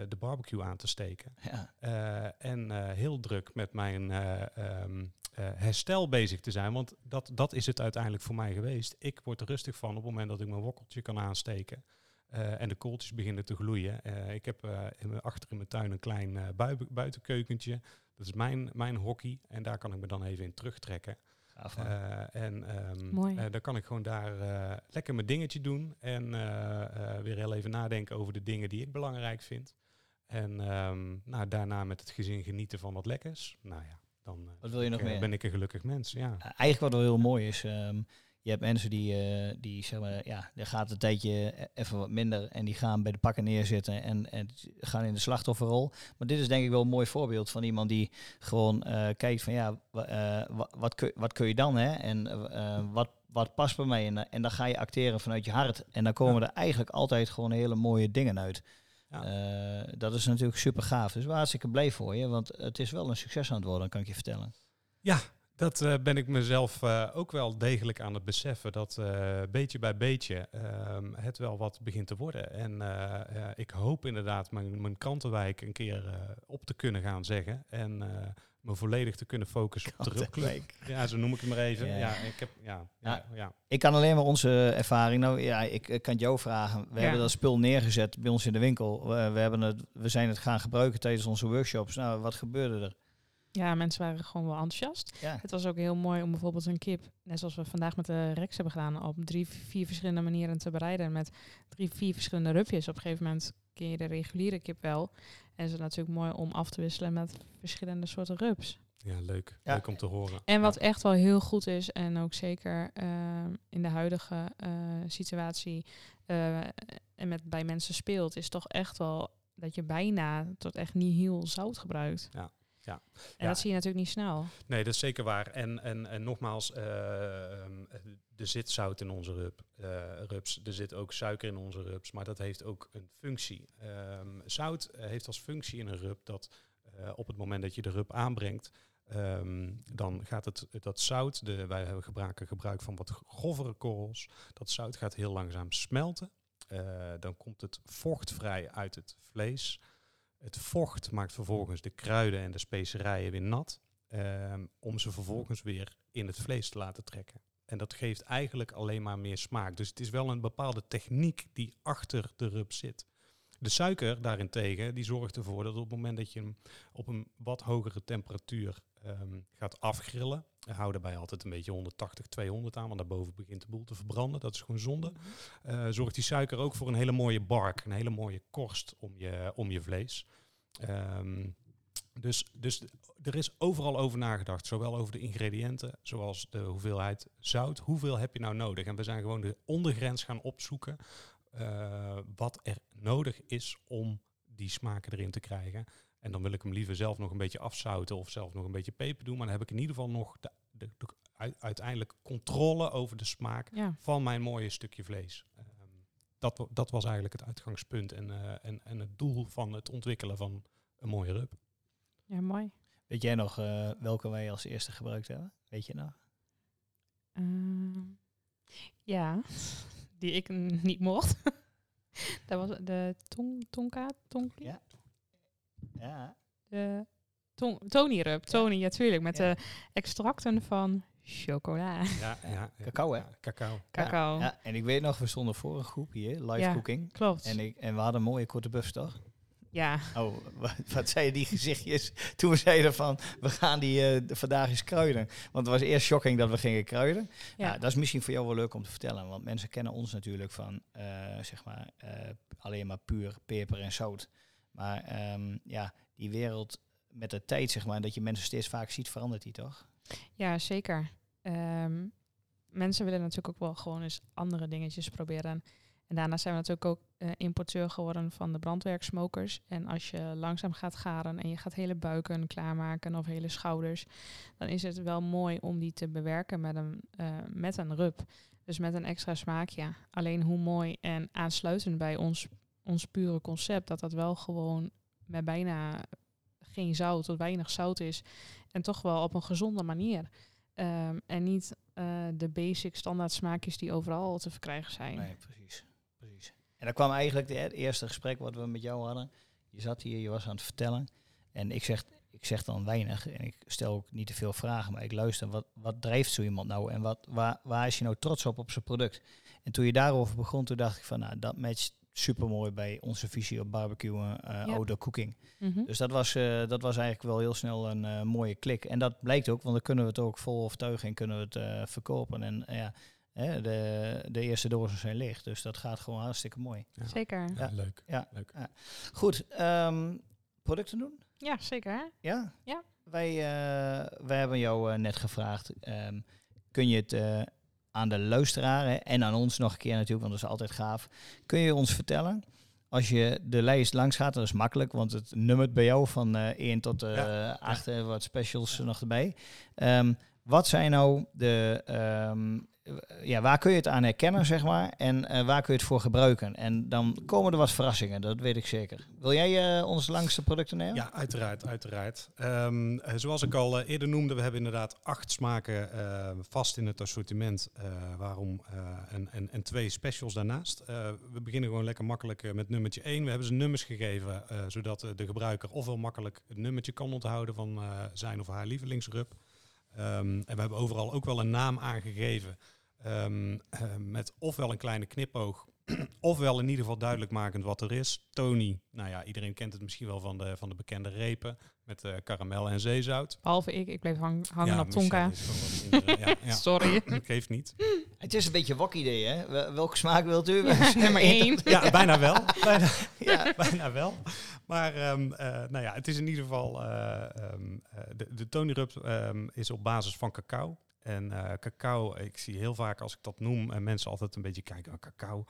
de barbecue aan te steken. Ja. Eh, en eh, heel druk met mijn eh, ehm, eh, herstel bezig te zijn. Want dat, dat is het uiteindelijk voor mij geweest. Ik word er rustig van op het moment dat ik mijn wokkeltje kan aansteken. en de kooltjes beginnen te gloeien. Ik heb in mijn, achter in mijn tuin een klein bui- buitenkeukentje. Dat is mijn, mijn hockey. En daar kan ik me dan even in terugtrekken. Gaaf. Eh, en ehm, Mooi. eh, dan kan ik gewoon daar eh, lekker mijn dingetje doen. En eh, eh, weer heel even nadenken over de dingen die ik belangrijk vind. En ehm, nou, daarna met het gezin genieten van wat lekkers. Nou ja, dan eh, Wat wil je nog ik, meer? ben ik een gelukkig mens. Ja. Uh, eigenlijk wat wel heel mooi is, ehm, je hebt mensen die, eh, die zeg maar, ja, er gaat een tijdje e- even wat minder en die gaan bij de pakken neerzitten en, en gaan in de slachtofferrol. Maar dit is denk ik wel een mooi voorbeeld van iemand die gewoon eh, kijkt van ja, eh, wa- wat, kun, wat kun je dan hè? En wat, wat past bij mij? En, en dan ga je acteren vanuit je hart. En dan komen er eigenlijk altijd gewoon hele mooie dingen uit. Ja. Dat is natuurlijk super gaaf. Dus waar hartstikke blij voor je, want het is wel een succes aan het worden, kan ik je vertellen. Dat eh, ben ik mezelf eh, ook wel degelijk aan het beseffen. Dat eh, beetje bij beetje ehm, het wel wat begint te worden. En eh, ja, ik hoop inderdaad mijn, mijn krantenwijk een keer eh, op te kunnen gaan zeggen. En eh, me volledig te kunnen focussen op de rugclub. Ja, zo noem ik het maar even. Ja. Ja, ik heb, ja, ja, Ja. ja. Ik kan alleen maar onze ervaring. Nou ja, ik, ik kan het jou vragen. We Ja. hebben dat spul neergezet bij ons in de winkel. We, we, hebben het, we zijn het gaan gebruiken tijdens onze workshops. Nou, wat gebeurde er? Ja, mensen waren gewoon wel enthousiast. Ja. Het was ook heel mooi om bijvoorbeeld een kip, net zoals we vandaag met de Rex hebben gedaan, op drie, vier verschillende manieren te bereiden. Met drie, vier verschillende rupjes. Op een gegeven moment ken je de reguliere kip wel. En is het natuurlijk mooi om af te wisselen met verschillende soorten rups. Ja, leuk. Ja. Leuk om te horen. En wat Ja. echt wel heel goed is, en ook zeker ehm, in de huidige eh, situatie eh, en met bij mensen speelt, is toch echt wel dat je bijna tot echt niet heel zout gebruikt. Ja, ja. En Ja. dat zie je natuurlijk niet snel. Nee, dat is zeker waar. En, en, en nogmaals, ehm, er zit zout in onze rub, eh, rups. Er zit ook suiker in onze rups. Maar dat heeft ook een functie. Ehm, zout eh, heeft als functie in een rub dat op het moment dat je de rub aanbrengt, ehm, dan gaat het, dat zout, de, wij hebben gebruiken gebruik van wat grovere korrels, dat zout gaat heel langzaam smelten. Dan komt het vocht vrij uit het vlees. Het vocht maakt vervolgens de kruiden en de specerijen weer nat. ehm, om ze vervolgens weer in het vlees te laten trekken. En dat geeft eigenlijk alleen maar meer smaak. Dus het is wel een bepaalde techniek die achter de rub zit. De suiker daarentegen, die zorgt ervoor dat op het moment dat je hem op een wat hogere temperatuur ehm, gaat afgrillen, we houden daarbij altijd een beetje 180, 200 aan, want daarboven begint de boel te verbranden. Dat is gewoon zonde. Eh, zorgt die suiker ook voor een hele mooie bark, een hele mooie korst om je, om je vlees. Ehm, dus, dus er is overal over nagedacht, zowel over de ingrediënten, zoals de hoeveelheid zout. Hoeveel heb je nou nodig? En we zijn gewoon de ondergrens gaan opzoeken eh, wat er nodig is om die smaken erin te krijgen. En dan wil ik hem liever zelf nog een beetje afzouten of zelf nog een beetje peper doen. Maar dan heb ik in ieder geval nog de, de, uiteindelijk controle over de smaak Ja, van mijn mooie stukje vlees. Ehm, dat, dat was eigenlijk het uitgangspunt en, eh, en, en het doel van het ontwikkelen van een mooie rub. ja mooi. Weet jij nog eh, welke wij als eerste gebruikt hebben? Weet je nog? Ehm, ja, die ik niet mocht. dat was de tong, tonka, tonki, Ja. Ja. de tong, Tony Rub. Tony, ja, tuurlijk, met Ja. de extracten van chocola. Ja, ja. Cacao, hè? Cacao. Cacao. Ja, en ik weet nog, we stonden voor een groep hier, live Ja. cooking. Klopt. En, ik, en we hadden mooie korte buffs, toch? Ja, Oh, wat, wat zeiden die gezichtjes toen we zeiden van, we gaan die eh, vandaag eens kruiden. Want het was eerst shocking dat we gingen kruiden. Ja. ja. dat is misschien voor jou wel leuk om te vertellen. Want mensen kennen ons natuurlijk van, eh, zeg maar, eh, alleen maar puur peper en zout. Maar ehm, ja, die wereld met de tijd, zeg maar, dat je mensen steeds vaak ziet, verandert die toch? Ja, zeker. Ehm, mensen willen natuurlijk ook wel gewoon eens andere dingetjes proberen. En daarna zijn we natuurlijk ook eh, importeur geworden van de brandwerksmokers. En als je langzaam gaat garen en je gaat hele buiken klaarmaken of hele schouders, dan is het wel mooi om die te bewerken met een, eh, met een rub. Dus met een extra smaakje. Alleen hoe mooi en aansluitend bij ons, ons pure concept, dat dat wel gewoon met bijna geen zout tot weinig zout is. En toch wel op een gezonde manier. Ehm, en niet eh, de basic standaard smaakjes die overal te verkrijgen zijn. Nee, precies. En dan kwam eigenlijk de, het eerste gesprek wat we met jou hadden. Je zat hier, je was aan het vertellen. En ik zeg, ik zeg dan weinig. En ik stel ook niet te veel vragen, maar ik luister. Wat, wat drijft zo iemand nou? En wat, waar, waar is je nou trots op op zijn product? En toen je daarover begon, toen dacht ik van, nou, dat matcht super mooi bij onze visie op barbecue en Ja. outdoor cooking. Mhm. Dus dat was, eh, dat was eigenlijk wel heel snel een eh, mooie klik. En dat blijkt ook, want dan kunnen we het ook vol overtuigen en kunnen we het eh, verkopen. En eh, ja, hè, de, de eerste dozen zijn leeg. Dus dat gaat gewoon hartstikke mooi. Ja. Zeker. Ja, Ja. leuk. Ja. leuk. Goed, ehm, producten doen? Ja, zeker. hè? Ja? Ja. Wij, eh, wij hebben jou eh, net gevraagd, ehm, kun je het eh, aan de luisteraar hè, en aan ons nog een keer natuurlijk, want dat is altijd gaaf. Kun je ons vertellen, als je de lijst langs gaat, dat is makkelijk, want het nummert bij jou van eh 1 tot eh Ja. 8, eh, wat specials nog erbij. Ehm, wat zijn nou de, ehm, ja, waar kun je het aan herkennen, zeg maar, en eh, waar kun je het voor gebruiken? En dan komen er wat verrassingen, dat weet ik zeker. Wil jij eh, ons langste producten nemen? Ja, uiteraard, uiteraard. Ehm, eh, zoals ik al eh, eerder noemde, we hebben inderdaad acht smaken vast in het assortiment. waarom en, en, en twee specials daarnaast. We beginnen gewoon lekker makkelijk met nummertje 1. We hebben ze nummers gegeven, zodat de gebruiker ofwel makkelijk het nummertje kan onthouden van zijn of haar lievelingsrub. Ehm, en we hebben overal ook wel een naam aangegeven Ehm, eh, met ofwel een kleine knipoog, ofwel in ieder geval duidelijk makend wat er is. Tony, nou ja, iedereen kent het misschien wel van de, van de bekende repen met eh, karamel en zeezout. Behalve ik, ik bleef hang- hangen Ja, op Tonka. Minder, ja, ja. Sorry. Geeft niet. Het is een beetje wok idee, hè? Wel- Welke smaak wilt u? Nummer één. Ja, bijna wel. Bijna, Ja. bijna wel. Maar ehm, eh, nou ja, het is in ieder geval... eh, ehm, eh, de, de Tony Rub ehm, is op basis van cacao. En eh, cacao, ik zie heel vaak als ik dat noem, en mensen altijd een beetje kijken, oh, cacao.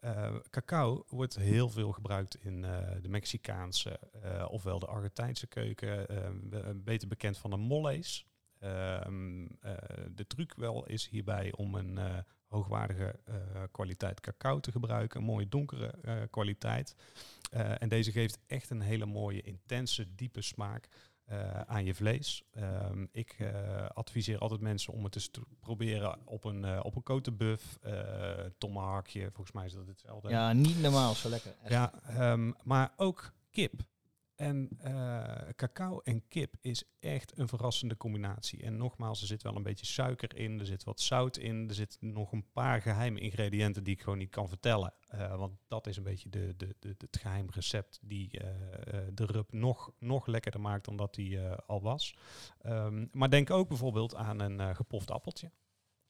Eh, cacao wordt heel veel gebruikt in eh, de Mexicaanse, ofwel de Argentijnse keuken, ehm, be- beter bekend van de molles. Ehm, eh, de truc wel is hierbij om een hoogwaardige kwaliteit cacao te gebruiken, een mooie donkere kwaliteit. En deze geeft echt een hele mooie, intense, diepe smaak eh, aan je vlees. Ehm, ik eh, adviseer altijd mensen om het eens te proberen op een, eh op een kotenbuff, tomahawkje, volgens mij is dat hetzelfde. ja, niet normaal zo lekker. Echt. Ja, ehm, maar ook kip. En eh, cacao en kip is echt een verrassende combinatie. En nogmaals, er zit wel een beetje suiker in, er zit wat zout in, er zitten nog een paar geheime ingrediënten die ik gewoon niet kan vertellen. Eh, want dat is een beetje de, de, de, het geheim recept die eh, de rub nog, nog lekkerder maakt dan dat die al was. Ehm, maar denk ook bijvoorbeeld aan een gepoft appeltje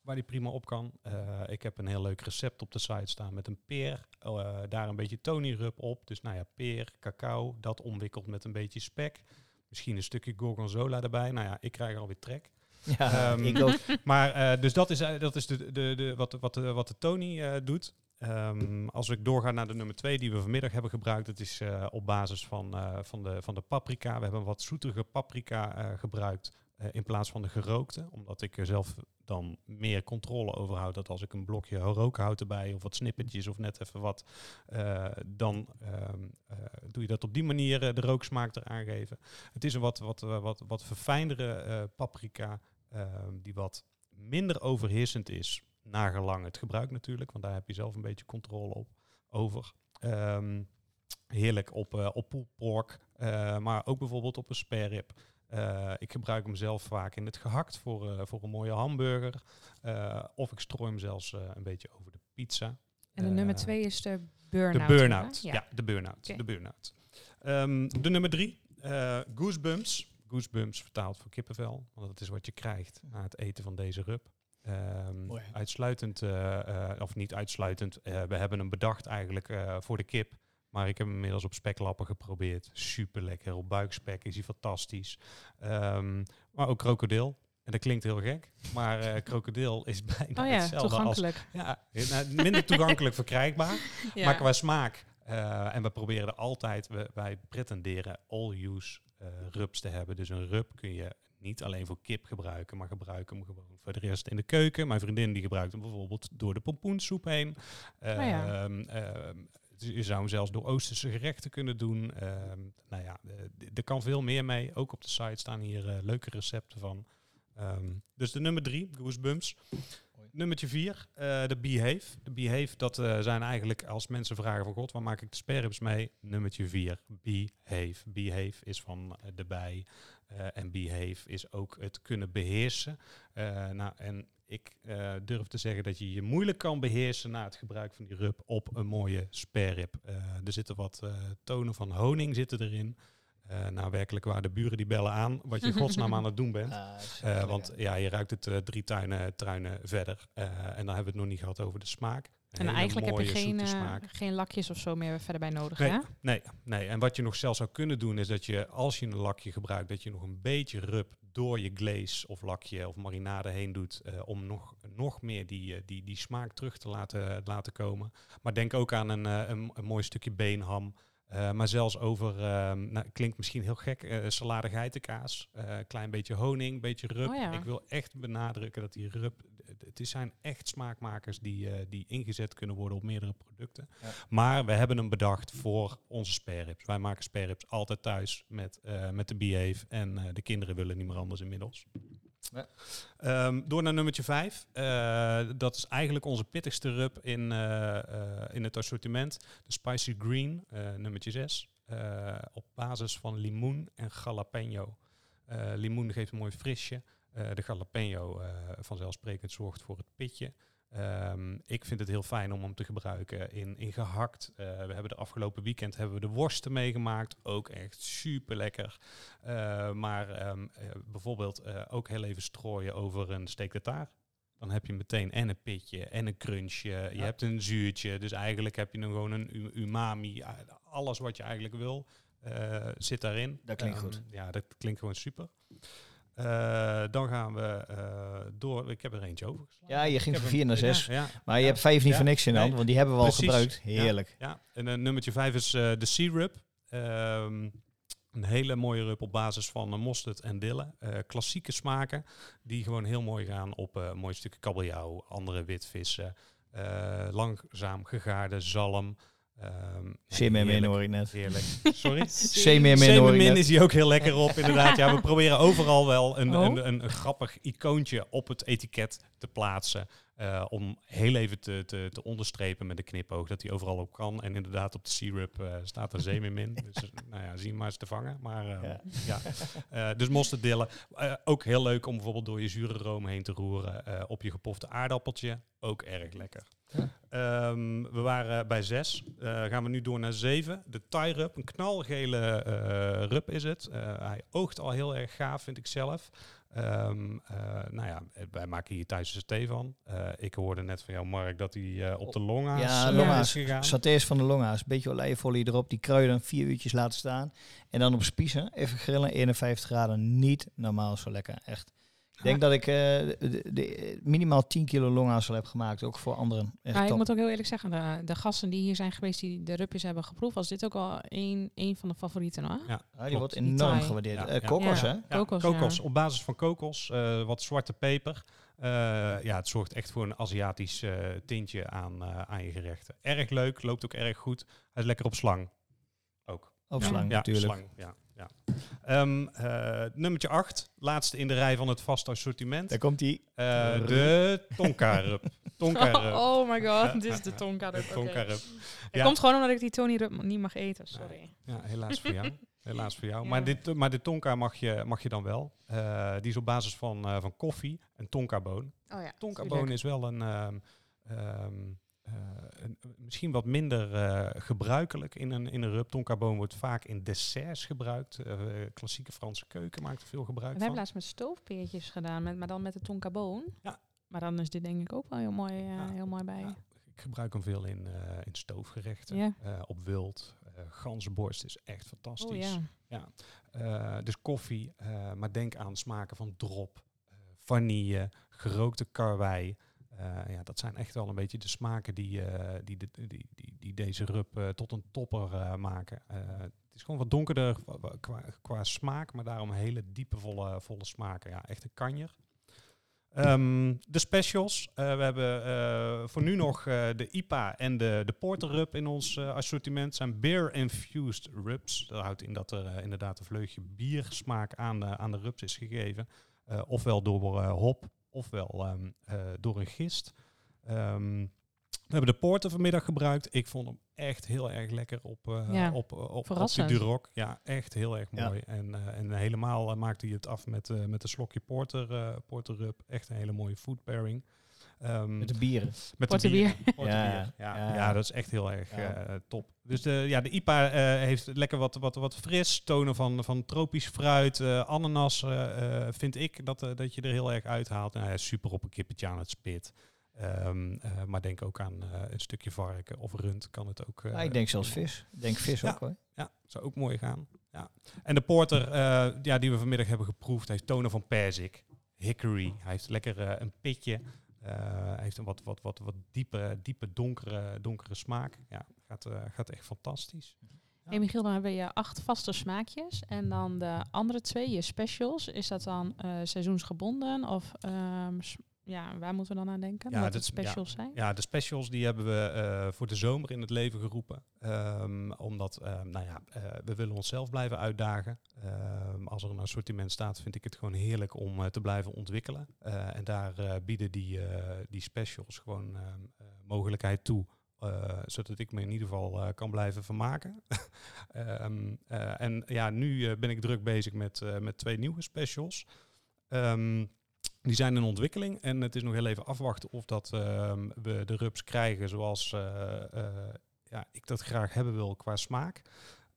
waar die prima op kan. Eh, ik heb een heel leuk recept op de site staan met een peer. eh, daar een beetje Tony Rub op. Dus nou ja, peer, cacao, dat omwikkeld met een beetje spek. Misschien een stukje gorgonzola erbij. Nou ja, ik krijg alweer trek. Ja, Ehm, ik ook. Maar eh, dus dat is, dat is de, de, de, wat, wat, de, wat de Tony doet. Ehm, als ik doorga naar de nummer twee die we vanmiddag hebben gebruikt, dat is op basis van, van, de, van de paprika. We hebben wat zoetige paprika gebruikt in plaats van de gerookte. Omdat ik er zelf dan meer controle over houd. Dat als ik een blokje rookhout erbij of wat snippertjes of net even wat, eh, dan ehm, eh, doe je dat op die manier eh, de rooksmaak eraan geven. Het is een wat, wat, eh, wat, wat verfijndere eh, paprika ehm, die wat minder overheersend is, nagelang het gebruik natuurlijk, want daar heb je zelf een beetje controle op over. Ehm, heerlijk op, eh op pork, eh, maar ook bijvoorbeeld op een spare Eh, ik gebruik hem zelf vaak in het gehakt voor, eh, voor een mooie hamburger. Eh, of ik strooi hem zelfs eh, een beetje over de pizza. En de nummer twee is de burn-out. de burn-out. Ja. de burn-out. De burn-out. Ehm, de nummer drie, eh, goosebumps. Goosebumps vertaald voor kippenvel, want dat is wat je krijgt na het eten van deze rub. Ehm, Mooi. uitsluitend, eh, eh, of niet uitsluitend, eh, we hebben hem bedacht eigenlijk eh, voor de kip. Maar ik heb hem inmiddels op speklappen geprobeerd. Super lekker. Op buikspek is hij fantastisch. Ehm, maar ook krokodil. En dat klinkt heel gek. Maar eh krokodil is bijna Oh ja, hetzelfde als toegankelijk. ja, nou, minder toegankelijk verkrijgbaar. Ja. Maar qua smaak. eh, en we proberen er altijd, we, wij pretenderen all-use eh rubs te hebben. Dus een rub kun je niet alleen voor kip gebruiken, maar gebruik hem gewoon voor de rest in de keuken. Mijn vriendin die gebruikt hem bijvoorbeeld door de pompoensoep heen. Oh ja. Je zou hem zelfs door Oosterse gerechten kunnen doen. Ehm, nou ja, eh, er kan veel meer mee. Ook op de site staan hier eh, leuke recepten van. Ehm, dus de nummer drie, Goosebumps. Nummertje vier, eh, de Behave. De Behave, dat zijn eigenlijk als mensen vragen van God, waar maak ik de sperrips mee? Nummertje vier, Behave. Behave is van de bij. en Behave is ook het kunnen beheersen. Eh, nou, en ik eh, durf te zeggen dat je je moeilijk kan beheersen na het gebruik van die rub op een mooie sperrip. Eh er zitten wat eh, tonen van honing zitten erin. Nou, werkelijk waar de buren die bellen aan wat je in godsnaam aan het doen bent. Ah, want ja, je ruikt het drie tuinen, truinen verder. En dan hebben we het nog niet gehad over de smaak. En eigenlijk heb je geen, eh, geen lakjes of zo meer verder bij nodig, Nee, hè? nee, nee. En wat je nog zelfs zou kunnen doen, is dat je als je een lakje gebruikt, dat je nog een beetje rub door je glaze of lakje of marinade heen doet, eh, om nog, nog meer die, eh, die, die smaak terug te laten, laten komen. Maar denk ook aan een, een, een mooi stukje beenham. Maar zelfs over, ehm, nou, klinkt misschien heel gek, salade geitenkaas, klein beetje honing, beetje rub. Oh ja. Ik wil echt benadrukken dat die rub, het is- zijn echt smaakmakers die, eh, die ingezet kunnen worden op meerdere producten. Ja. Maar we hebben hem bedacht voor onze spareribs. Wij maken spareribs altijd thuis met, eh, met de Behave en eh, de kinderen willen niet meer anders inmiddels. Ja. Ehm, door naar nummertje 5. dat is eigenlijk onze pittigste rub in, in het assortiment. De Spicy Green, nummertje 6. op basis van limoen en jalapeno. Limoen geeft een mooi frisje. Eh, de jalapeno eh, vanzelfsprekend zorgt voor het pitje. Ehm, ik vind het heel fijn om hem te gebruiken in, in gehakt. Eh, we hebben de afgelopen weekend hebben we de worsten meegemaakt. Ook echt super lekker. maar ehm, eh, bijvoorbeeld ook heel even strooien over een steak tartare. Dan heb je meteen en een pitje en een crunchje. Je hebt een zuurtje. Dus eigenlijk heb je dan gewoon een umami. Alles wat je eigenlijk wil zit daarin. Dat klinkt Ehm, goed. Ja, dat klinkt gewoon super. Eh, dan gaan we eh, door. Ik heb er eentje over. Ja, je ging van heb 4 naar hem- 6. Ja, ja. Maar je hebt vijf niet Ja. voor niks in hand, Nee. want die hebben we al gebruikt. Heerlijk. Ja, en uh, nummertje 5 is de Sea Rub. Ehm, een hele mooie rub op basis van uh, mosterd en dille. Uh, klassieke smaken die gewoon heel mooi gaan op uh, een mooi stukje kabeljauw, andere witvissen. Langzaam gegaarde zalm. Um, Semermin hoor ik net. Heerlijk. Sorry? Semermin hoor ik net. is hier ook heel lekker op, inderdaad. Ja, we proberen overal wel een, Oh. een, een, een, grappig icoontje op het etiket te plaatsen. Uh, om heel even te, te, te onderstrepen met de knipoog dat hij overal op kan. En inderdaad op de syrup uh, staat er zeemermin. dus nou ja, zie je maar eens te vangen. Maar uh, ja. ja. Uh, dus mosterdillen. ook heel leuk om bijvoorbeeld door je zure room heen te roeren. op je gepofte aardappeltje. Ook erg lekker. Um, we waren bij zes. Uh, gaan we nu door naar zeven. De Thai rub. Een knalgele uh, rub is het. Uh, hij oogt al heel erg gaaf, vind ik zelf. Um, nou ja, wij maken hier thuis een thee van. ik hoorde net van jou, Mark, dat hij op de longa's ja, longa's. is gegaan. Satés van de longa's. Beetje olijfolie erop. Die kruiden vier uurtjes laten staan. En dan op spiezen. Even grillen. 51 graden. Niet normaal zo lekker. Echt. Ik denk dat ik uh, de, de, minimaal 10 kilo longazel heb gemaakt, ook voor anderen. Echt maar ik top. moet ook heel eerlijk zeggen, de, de gasten die hier zijn geweest, die de rupjes hebben geproefd, was dit ook wel een, een van de favorieten hoor. Ja, ja die wordt enorm gewaardeerd. Ja, Uh, ja. kokos, Ja. hè? Ja, Kokos, kokos. ja. Op basis van kokos, uh, wat zwarte peper. Uh, ja, het zorgt echt voor een Aziatisch uh, tintje aan, uh, aan je gerechten. Erg leuk, loopt ook erg goed. Hij is lekker op slang. Ook. Op ja. slang, ja, natuurlijk. Slang, ja, ja. Um, uh, nummertje 8, laatste in de rij van het vaste assortiment. Daar komt die. Uh, de tonka rub. tonka rub. Oh my god, dit is de tonka rub. De tonka okay. komt gewoon omdat ik die Tony niet mag eten, sorry. Ja, helaas voor jou. Helaas voor jou. Ja. Maar, dit, maar de tonka mag je, mag je dan wel. Uh, die is op basis van, uh, van koffie, een tonka-boon. Oh ja, Tonka-boon is wel een, um, um, uh, een, misschien wat minder uh, gebruikelijk in een, in een rub. Tonka-boon wordt vaak in desserts gebruikt. Uh, klassieke Franse keuken maakt er veel gebruik We van. hebben laatst met stoofpeertjes gedaan, met, maar dan met de tonka-boon. Ja. Maar dan is dit denk ik ook wel heel mooi, uh, Ja. heel mooi bij. Ja, ik gebruik hem veel in, in stoofgerechten, Ja. op wild. ganzenborst is echt fantastisch. Oh, ja. Ja, uh, dus koffie, uh, maar denk aan smaken van drop, uh, vanille, gerookte karwei. Uh, ja, dat zijn echt wel een beetje de smaken die, die, de, die, die, die, deze rub tot een topper maken. Het is gewoon wat donkerder qua, smaak, maar daarom hele diepe, volle, volle smaken. Ja, echt een kanjer. Um, de specials. We hebben voor nu nog de IPA en de, de Porter Rub in ons assortiment. zijn beer-infused rubs. Dat houdt in dat er inderdaad een vleugje biersmaak aan aan de rubs is gegeven. ofwel door hop, ofwel um, door een gist. Um, we hebben de Porter vanmiddag gebruikt. Ik vond hem echt heel erg lekker op, uh, ja, op, op, op de Duroc. Ja, echt heel erg mooi. Ja. En, uh, en helemaal uh, maakte hij het af met, uh, met een slokje porter, porter rub. Echt een hele mooie food pairing. Um, met de bieren. Met porter de bier. Ja. Ja, ja. ja, dat is echt heel erg top. Dus de, ja, de IPA heeft lekker wat, wat, wat fris. Tonen van, van tropisch fruit. ananas vind ik dat, dat je er heel erg uithaalt. Nou, super op een kippetje aan het spit. Um, uh, maar denk ook aan uh, een stukje varken of rund kan het ook. Uh, ja, ik denk zelfs vis. Ik denk vis ja, ook hoor. Ja, zou ook mooi gaan. Ja. En de porter ja, die we vanmiddag hebben geproefd, heeft tonen van perzik, hickory. Hij heeft lekker een pitje. Hij heeft een wat, wat, wat, wat diepe, diepe donkere, donkere smaak. Ja, gaat, gaat echt fantastisch. Ja. Hey Michiel, dan hebben je acht vaste smaakjes. En dan de andere twee, je specials. Is dat dan seizoensgebonden of um, ja, waar moeten we dan aan denken? Ja, Wat de specials ja, zijn? Ja, de specials die hebben we uh, voor de zomer in het leven geroepen. Um, omdat, um, nou ja, uh, we willen onszelf blijven uitdagen. als er een assortiment staat, vind ik het gewoon heerlijk om uh, te blijven ontwikkelen. En daar bieden die, die specials gewoon mogelijkheid toe. zodat ik me in ieder geval kan blijven vermaken. en ja, nu ben ik druk bezig met, met twee nieuwe specials. Um, Die zijn in ontwikkeling en het is nog heel even afwachten of dat ehm, we de rups krijgen zoals eh, eh, ja, ik dat graag hebben wil qua smaak.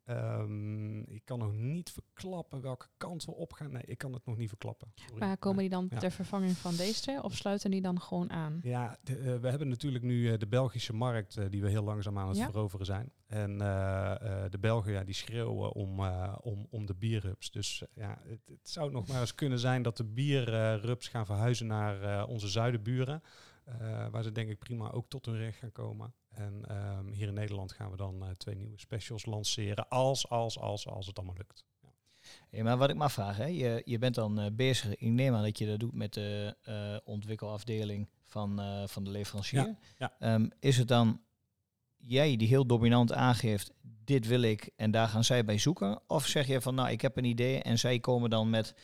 Ehm, ik kan nog niet verklappen welke kant we op gaan. Nee, ik kan het nog niet verklappen. Sorry. Maar komen die dan Ja. ter vervanging van deze of sluiten die dan gewoon aan? Ja, de, eh, we hebben natuurlijk nu eh, de Belgische markt eh, die we heel langzaam aan het Ja. veroveren zijn. En de Belgen ja, die schreeuwen om, om, om de bierrups. Dus ja, het, het zou nog maar eens kunnen zijn dat de bierrups gaan verhuizen naar onze zuidenburen. Eh, waar ze denk ik prima ook tot hun recht gaan komen. En ehm, hier in Nederland gaan we dan eh, twee nieuwe specials lanceren. Als, als, als, als het allemaal lukt. Ja. Hey, maar wat ik me afvraag, hè, je, je bent dan eh, bezig, ik neem aan dat je dat doet met de ontwikkelafdeling van, van de leverancier. Ja, ja. Ehm, is het dan jij die heel dominant aangeeft, dit wil ik en daar gaan zij bij zoeken? Of zeg je van, nou, ik heb een idee en zij komen dan met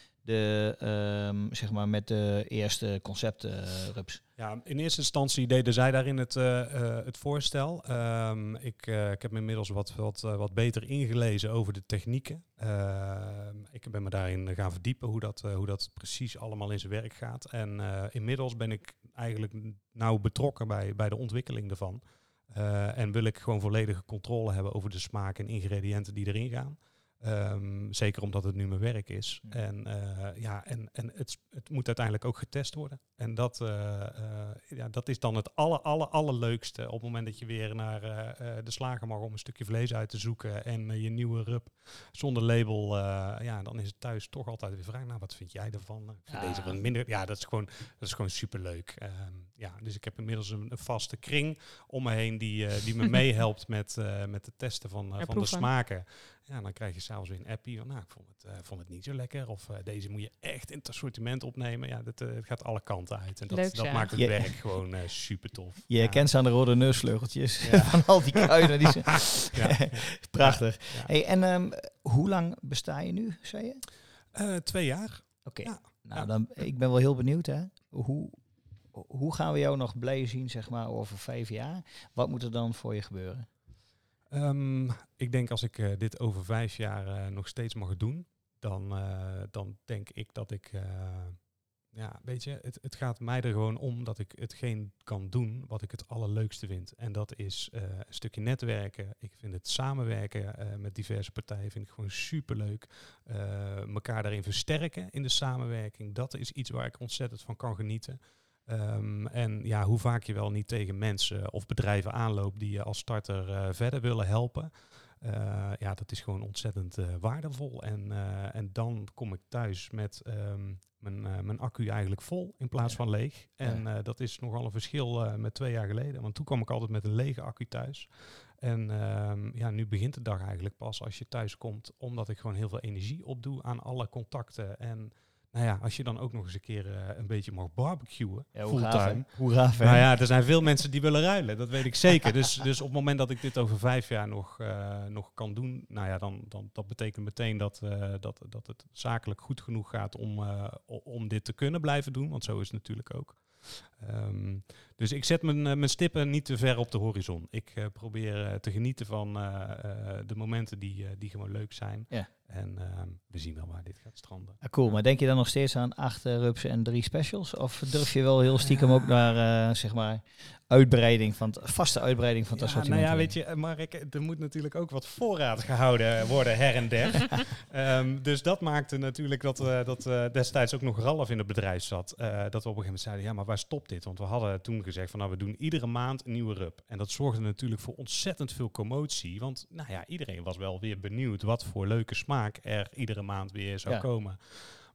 ehm, zeg maar, met de eerste conceptrups? Ja, in eerste instantie deden zij daarin het, eh, eh, het voorstel. Ehm, ik, eh, ik heb me inmiddels wat, wat, eh, wat beter ingelezen over de technieken. Ehm, ik ben me daarin gaan verdiepen hoe dat, eh, hoe dat precies allemaal in zijn werk gaat. En eh, inmiddels ben ik eigenlijk nauw betrokken bij, bij de ontwikkeling daarvan. Eh, en wil ik gewoon volledige controle hebben over de smaak en ingrediënten die erin gaan. Ehm, zeker omdat het nu mijn werk is. En, eh, ja, en, en het, het moet uiteindelijk ook getest worden. En dat, eh, eh, ja, dat is dan het aller, aller, allerleukste op het moment dat je weer naar de slager mag om een stukje vlees uit te zoeken en je nieuwe rub zonder label. ja, dan is het thuis toch altijd weer vragen. Nou, wat vind jij ervan? Ik vind Ja. deze wat minder. Ja, dat is gewoon, dat is gewoon superleuk. Ehm, ja, dus ik heb inmiddels een, een vaste kring om me heen die, die me meehelpt met, met het testen van, van de smaken. Ja, dan krijg je s'avonds weer een appie van, nou, ik vond het, eh, vond het niet zo lekker. Of eh, deze moet je echt in het assortiment opnemen. Ja, dat, eh, het gaat alle kanten uit. En dat, Leuk, dat ja. maakt het Je- werk gewoon eh, super tof. Je ja. herkent ze aan de rode neusvleugeltjes Ja. van al die kruiden. Die ze Ja. Prachtig. Ja. Hey, en ehm, hoe lang besta je nu, zei je? Eh, twee jaar. Oké, Ja. nou Ja. dan, ik ben wel heel benieuwd hè. Hoe, hoe gaan we jou nog blij zien, zeg maar, over vijf jaar? Wat moet er dan voor je gebeuren? Ehm, ik denk als ik eh, dit over vijf jaar eh, nog steeds mag doen, dan, eh, dan denk ik dat ik, ja, weet je, het, het gaat mij er gewoon om dat ik hetgeen kan doen wat ik het allerleukste vind. En dat is een stukje netwerken. Ik vind het samenwerken met diverse partijen vind ik gewoon superleuk. Eh elkaar daarin versterken in de samenwerking, dat is iets waar ik ontzettend van kan genieten. Ehm, en ja, hoe vaak je wel niet tegen mensen of bedrijven aanloopt die je als starter eh, verder willen helpen. Eh, ja, dat is gewoon ontzettend eh, waardevol. En, eh, en dan kom ik thuis met ehm, mijn, eh, mijn accu eigenlijk vol in plaats Ja. van leeg. En eh, dat is nogal een verschil eh, met twee jaar geleden. Want toen kwam ik altijd met een lege accu thuis. En ehm, ja, nu begint de dag eigenlijk pas als je thuis komt. Omdat ik gewoon heel veel energie opdoe aan alle contacten. En nou ja, als je dan ook nog eens een keer eh, een beetje mag barbecuen, Ja, hoe fulltime. hè? Hoe gaaf, hè? Nou ja, er zijn veel mensen die willen ruilen, dat weet ik zeker. Dus, dus op het moment dat ik dit over vijf jaar nog, eh, nog kan doen, nou ja, dan, dan dat betekent meteen dat, eh, dat, dat het zakelijk goed genoeg gaat om, om dit te kunnen blijven doen, want zo is het natuurlijk ook. Ehm, dus ik zet mijn, eh, mijn stippen niet te ver op de horizon. Ik eh, probeer eh, te genieten van de momenten die, die gewoon leuk zijn. Ja. En ehm, we zien wel waar dit gaat stranden. Ah, cool, maar denk je dan nog steeds aan acht en drie specials? Of durf je wel heel stiekem ook naar, zeg maar, uitbreiding van vaste uitbreiding van het Ja, nou ja, weet je, Mark, er moet natuurlijk ook wat voorraad gehouden worden her en der. Ehm, dus dat maakte natuurlijk dat, dat destijds ook nog Ralf in het bedrijf zat. dat we op een gegeven moment zeiden, ja, maar waar stopt dit? Want we hadden toen gezegd van, nou, we doen iedere maand een nieuwe rub. En dat zorgde natuurlijk voor ontzettend veel commotie. Want, nou ja, iedereen was wel weer benieuwd wat voor leuke smaak er iedere maand weer zou Ja. komen.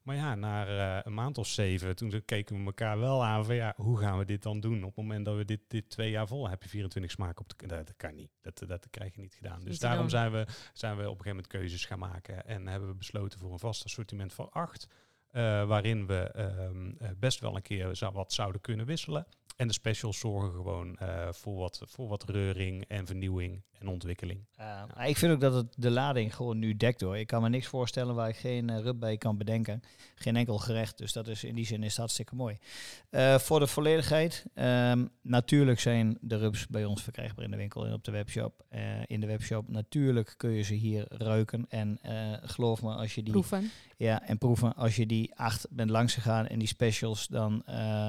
Maar ja, na eh, een maand of zeven, toen keken we elkaar wel aan van ja, hoe gaan we dit dan doen? Op het moment dat we dit, dit twee jaar vol heb je 24 smaken op de dat, dat kan niet. Dat, dat krijg je niet gedaan. Dus Niet daarom zijn we, zijn we op een gegeven moment keuzes gaan maken en hebben we besloten voor een vast assortiment van acht. eh, waarin we ehm, eh, best wel een keer wat zouden kunnen wisselen. En de specials zorgen gewoon eh, voor, wat, voor wat reuring en vernieuwing en ontwikkeling. Uh, maar ik vind ook dat het de lading gewoon nu dekt hoor. Ik kan me niks voorstellen waar ik geen uh, rub bij kan bedenken. Geen enkel gerecht. Dus dat is in die zin is het hartstikke mooi. Uh, voor de volledigheid. Um, natuurlijk zijn de rubs bij ons verkrijgbaar in de winkel en op de webshop. Uh, in de webshop natuurlijk kun je ze hier ruiken. En geloof me, als je die... Proeven. Ja, en proeven. Als je die acht bent langs gegaan en die specials, dan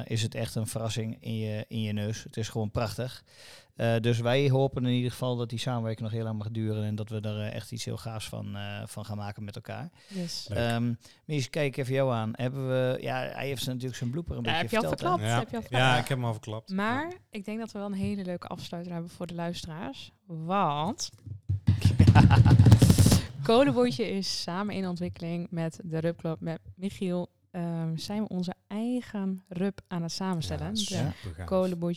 is het echt een verrassing in je, in je neus. Het is gewoon prachtig. Uh, dus wij hopen in ieder geval dat die samenwerking nog heel lang mag duren en dat we er uh, echt iets heel gaafs van, uh, van gaan maken met elkaar. Yes. Um, Mies, kijk even jou aan. Hebben we, ja, hij heeft natuurlijk zijn blooper een ja, beetje heb je al verteld. verklapt? Ja. Heb je al verklapt? Ja, ik heb hem al verklapt. Maar ik denk dat we wel een hele leuke afsluiter hebben voor de luisteraars. Want Kolenbondje is samen in ontwikkeling met de Rub Club, met Michiel. Um, zijn we onze eigen rub aan het samenstellen. Ja.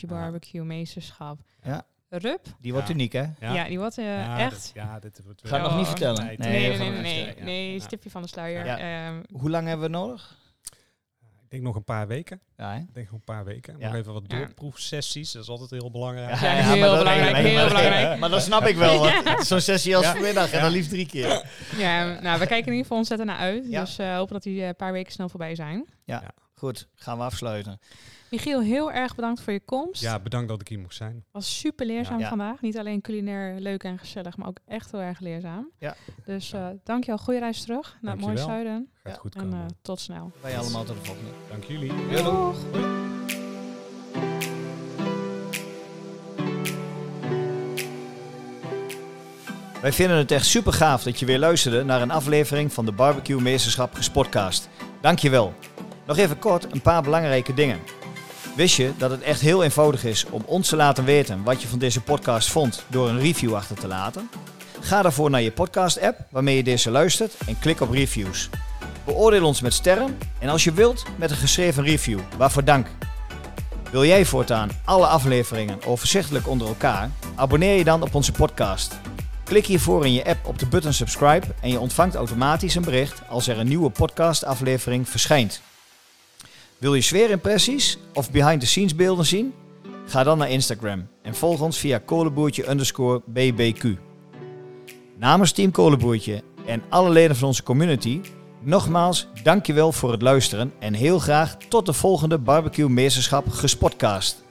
Barbecue meesterschap. Ja. Rub, Die wordt Ja. uniek, hè? ja. die wordt uh, Ja, echt... dit- ja, dit wordt Ga het nog Oh. niet vertellen. Nee, Nee, nee, nee, nee, niet nee, vertellen. nee, Ja. stipje van de sluier. Ja. Ehm, Hoe lang hebben we nodig? Ik denk nog een paar weken. Ja, hè? Ik denk nog een paar weken. Ja. Nog even wat Ja. doorproefsessies. Dat is altijd heel belangrijk. Ja, heel belangrijk, heel belangrijk. Maar dat snap ik wel. Zo'n sessie als Ja. vanmiddag en dan liefst drie keer. ja, nou, we kijken in ieder geval ontzettend naar uit. Ja. Dus eh, hopen dat die een paar weken snel voorbij zijn. Goed, gaan we afsluiten. Michiel, heel erg bedankt voor je komst. Ja, bedankt dat ik hier mocht zijn. Was super leerzaam Ja. vandaag. Niet alleen culinair leuk en gezellig, maar ook echt heel erg leerzaam. Ja. Dus eh dankjewel. Goede reis terug naar het mooie zuiden. Gaat Ja. goed En komen. eh, tot snel. Wij allemaal tot de volgende. Dank jullie. Doeg! Wij vinden het echt super gaaf dat je weer luisterde naar een aflevering van de Barbecue Meesterschap Gespotcast. Dankjewel. Nog even kort een paar belangrijke dingen. Wist je dat het echt heel eenvoudig is om ons te laten weten wat je van deze podcast vond door een review achter te laten? Ga daarvoor naar je podcast app waarmee je deze luistert en klik op reviews. Beoordeel ons met sterren en als je wilt met een geschreven review. Waarvoor dank. Wil jij voortaan alle afleveringen overzichtelijk onder elkaar? Abonneer je dan op onze podcast. Klik hiervoor in je app op de button subscribe en je ontvangt automatisch een bericht als er een nieuwe podcastaflevering verschijnt. Wil je sfeerimpressies of behind the scenes beelden zien? Ga dan naar Instagram en volg ons via kolenboertje underscore bbq. Namens Team Kolenboertje en alle leden van onze community, nogmaals dankjewel voor het luisteren en heel graag tot de volgende Barbecue Meesterschap Gespotcast.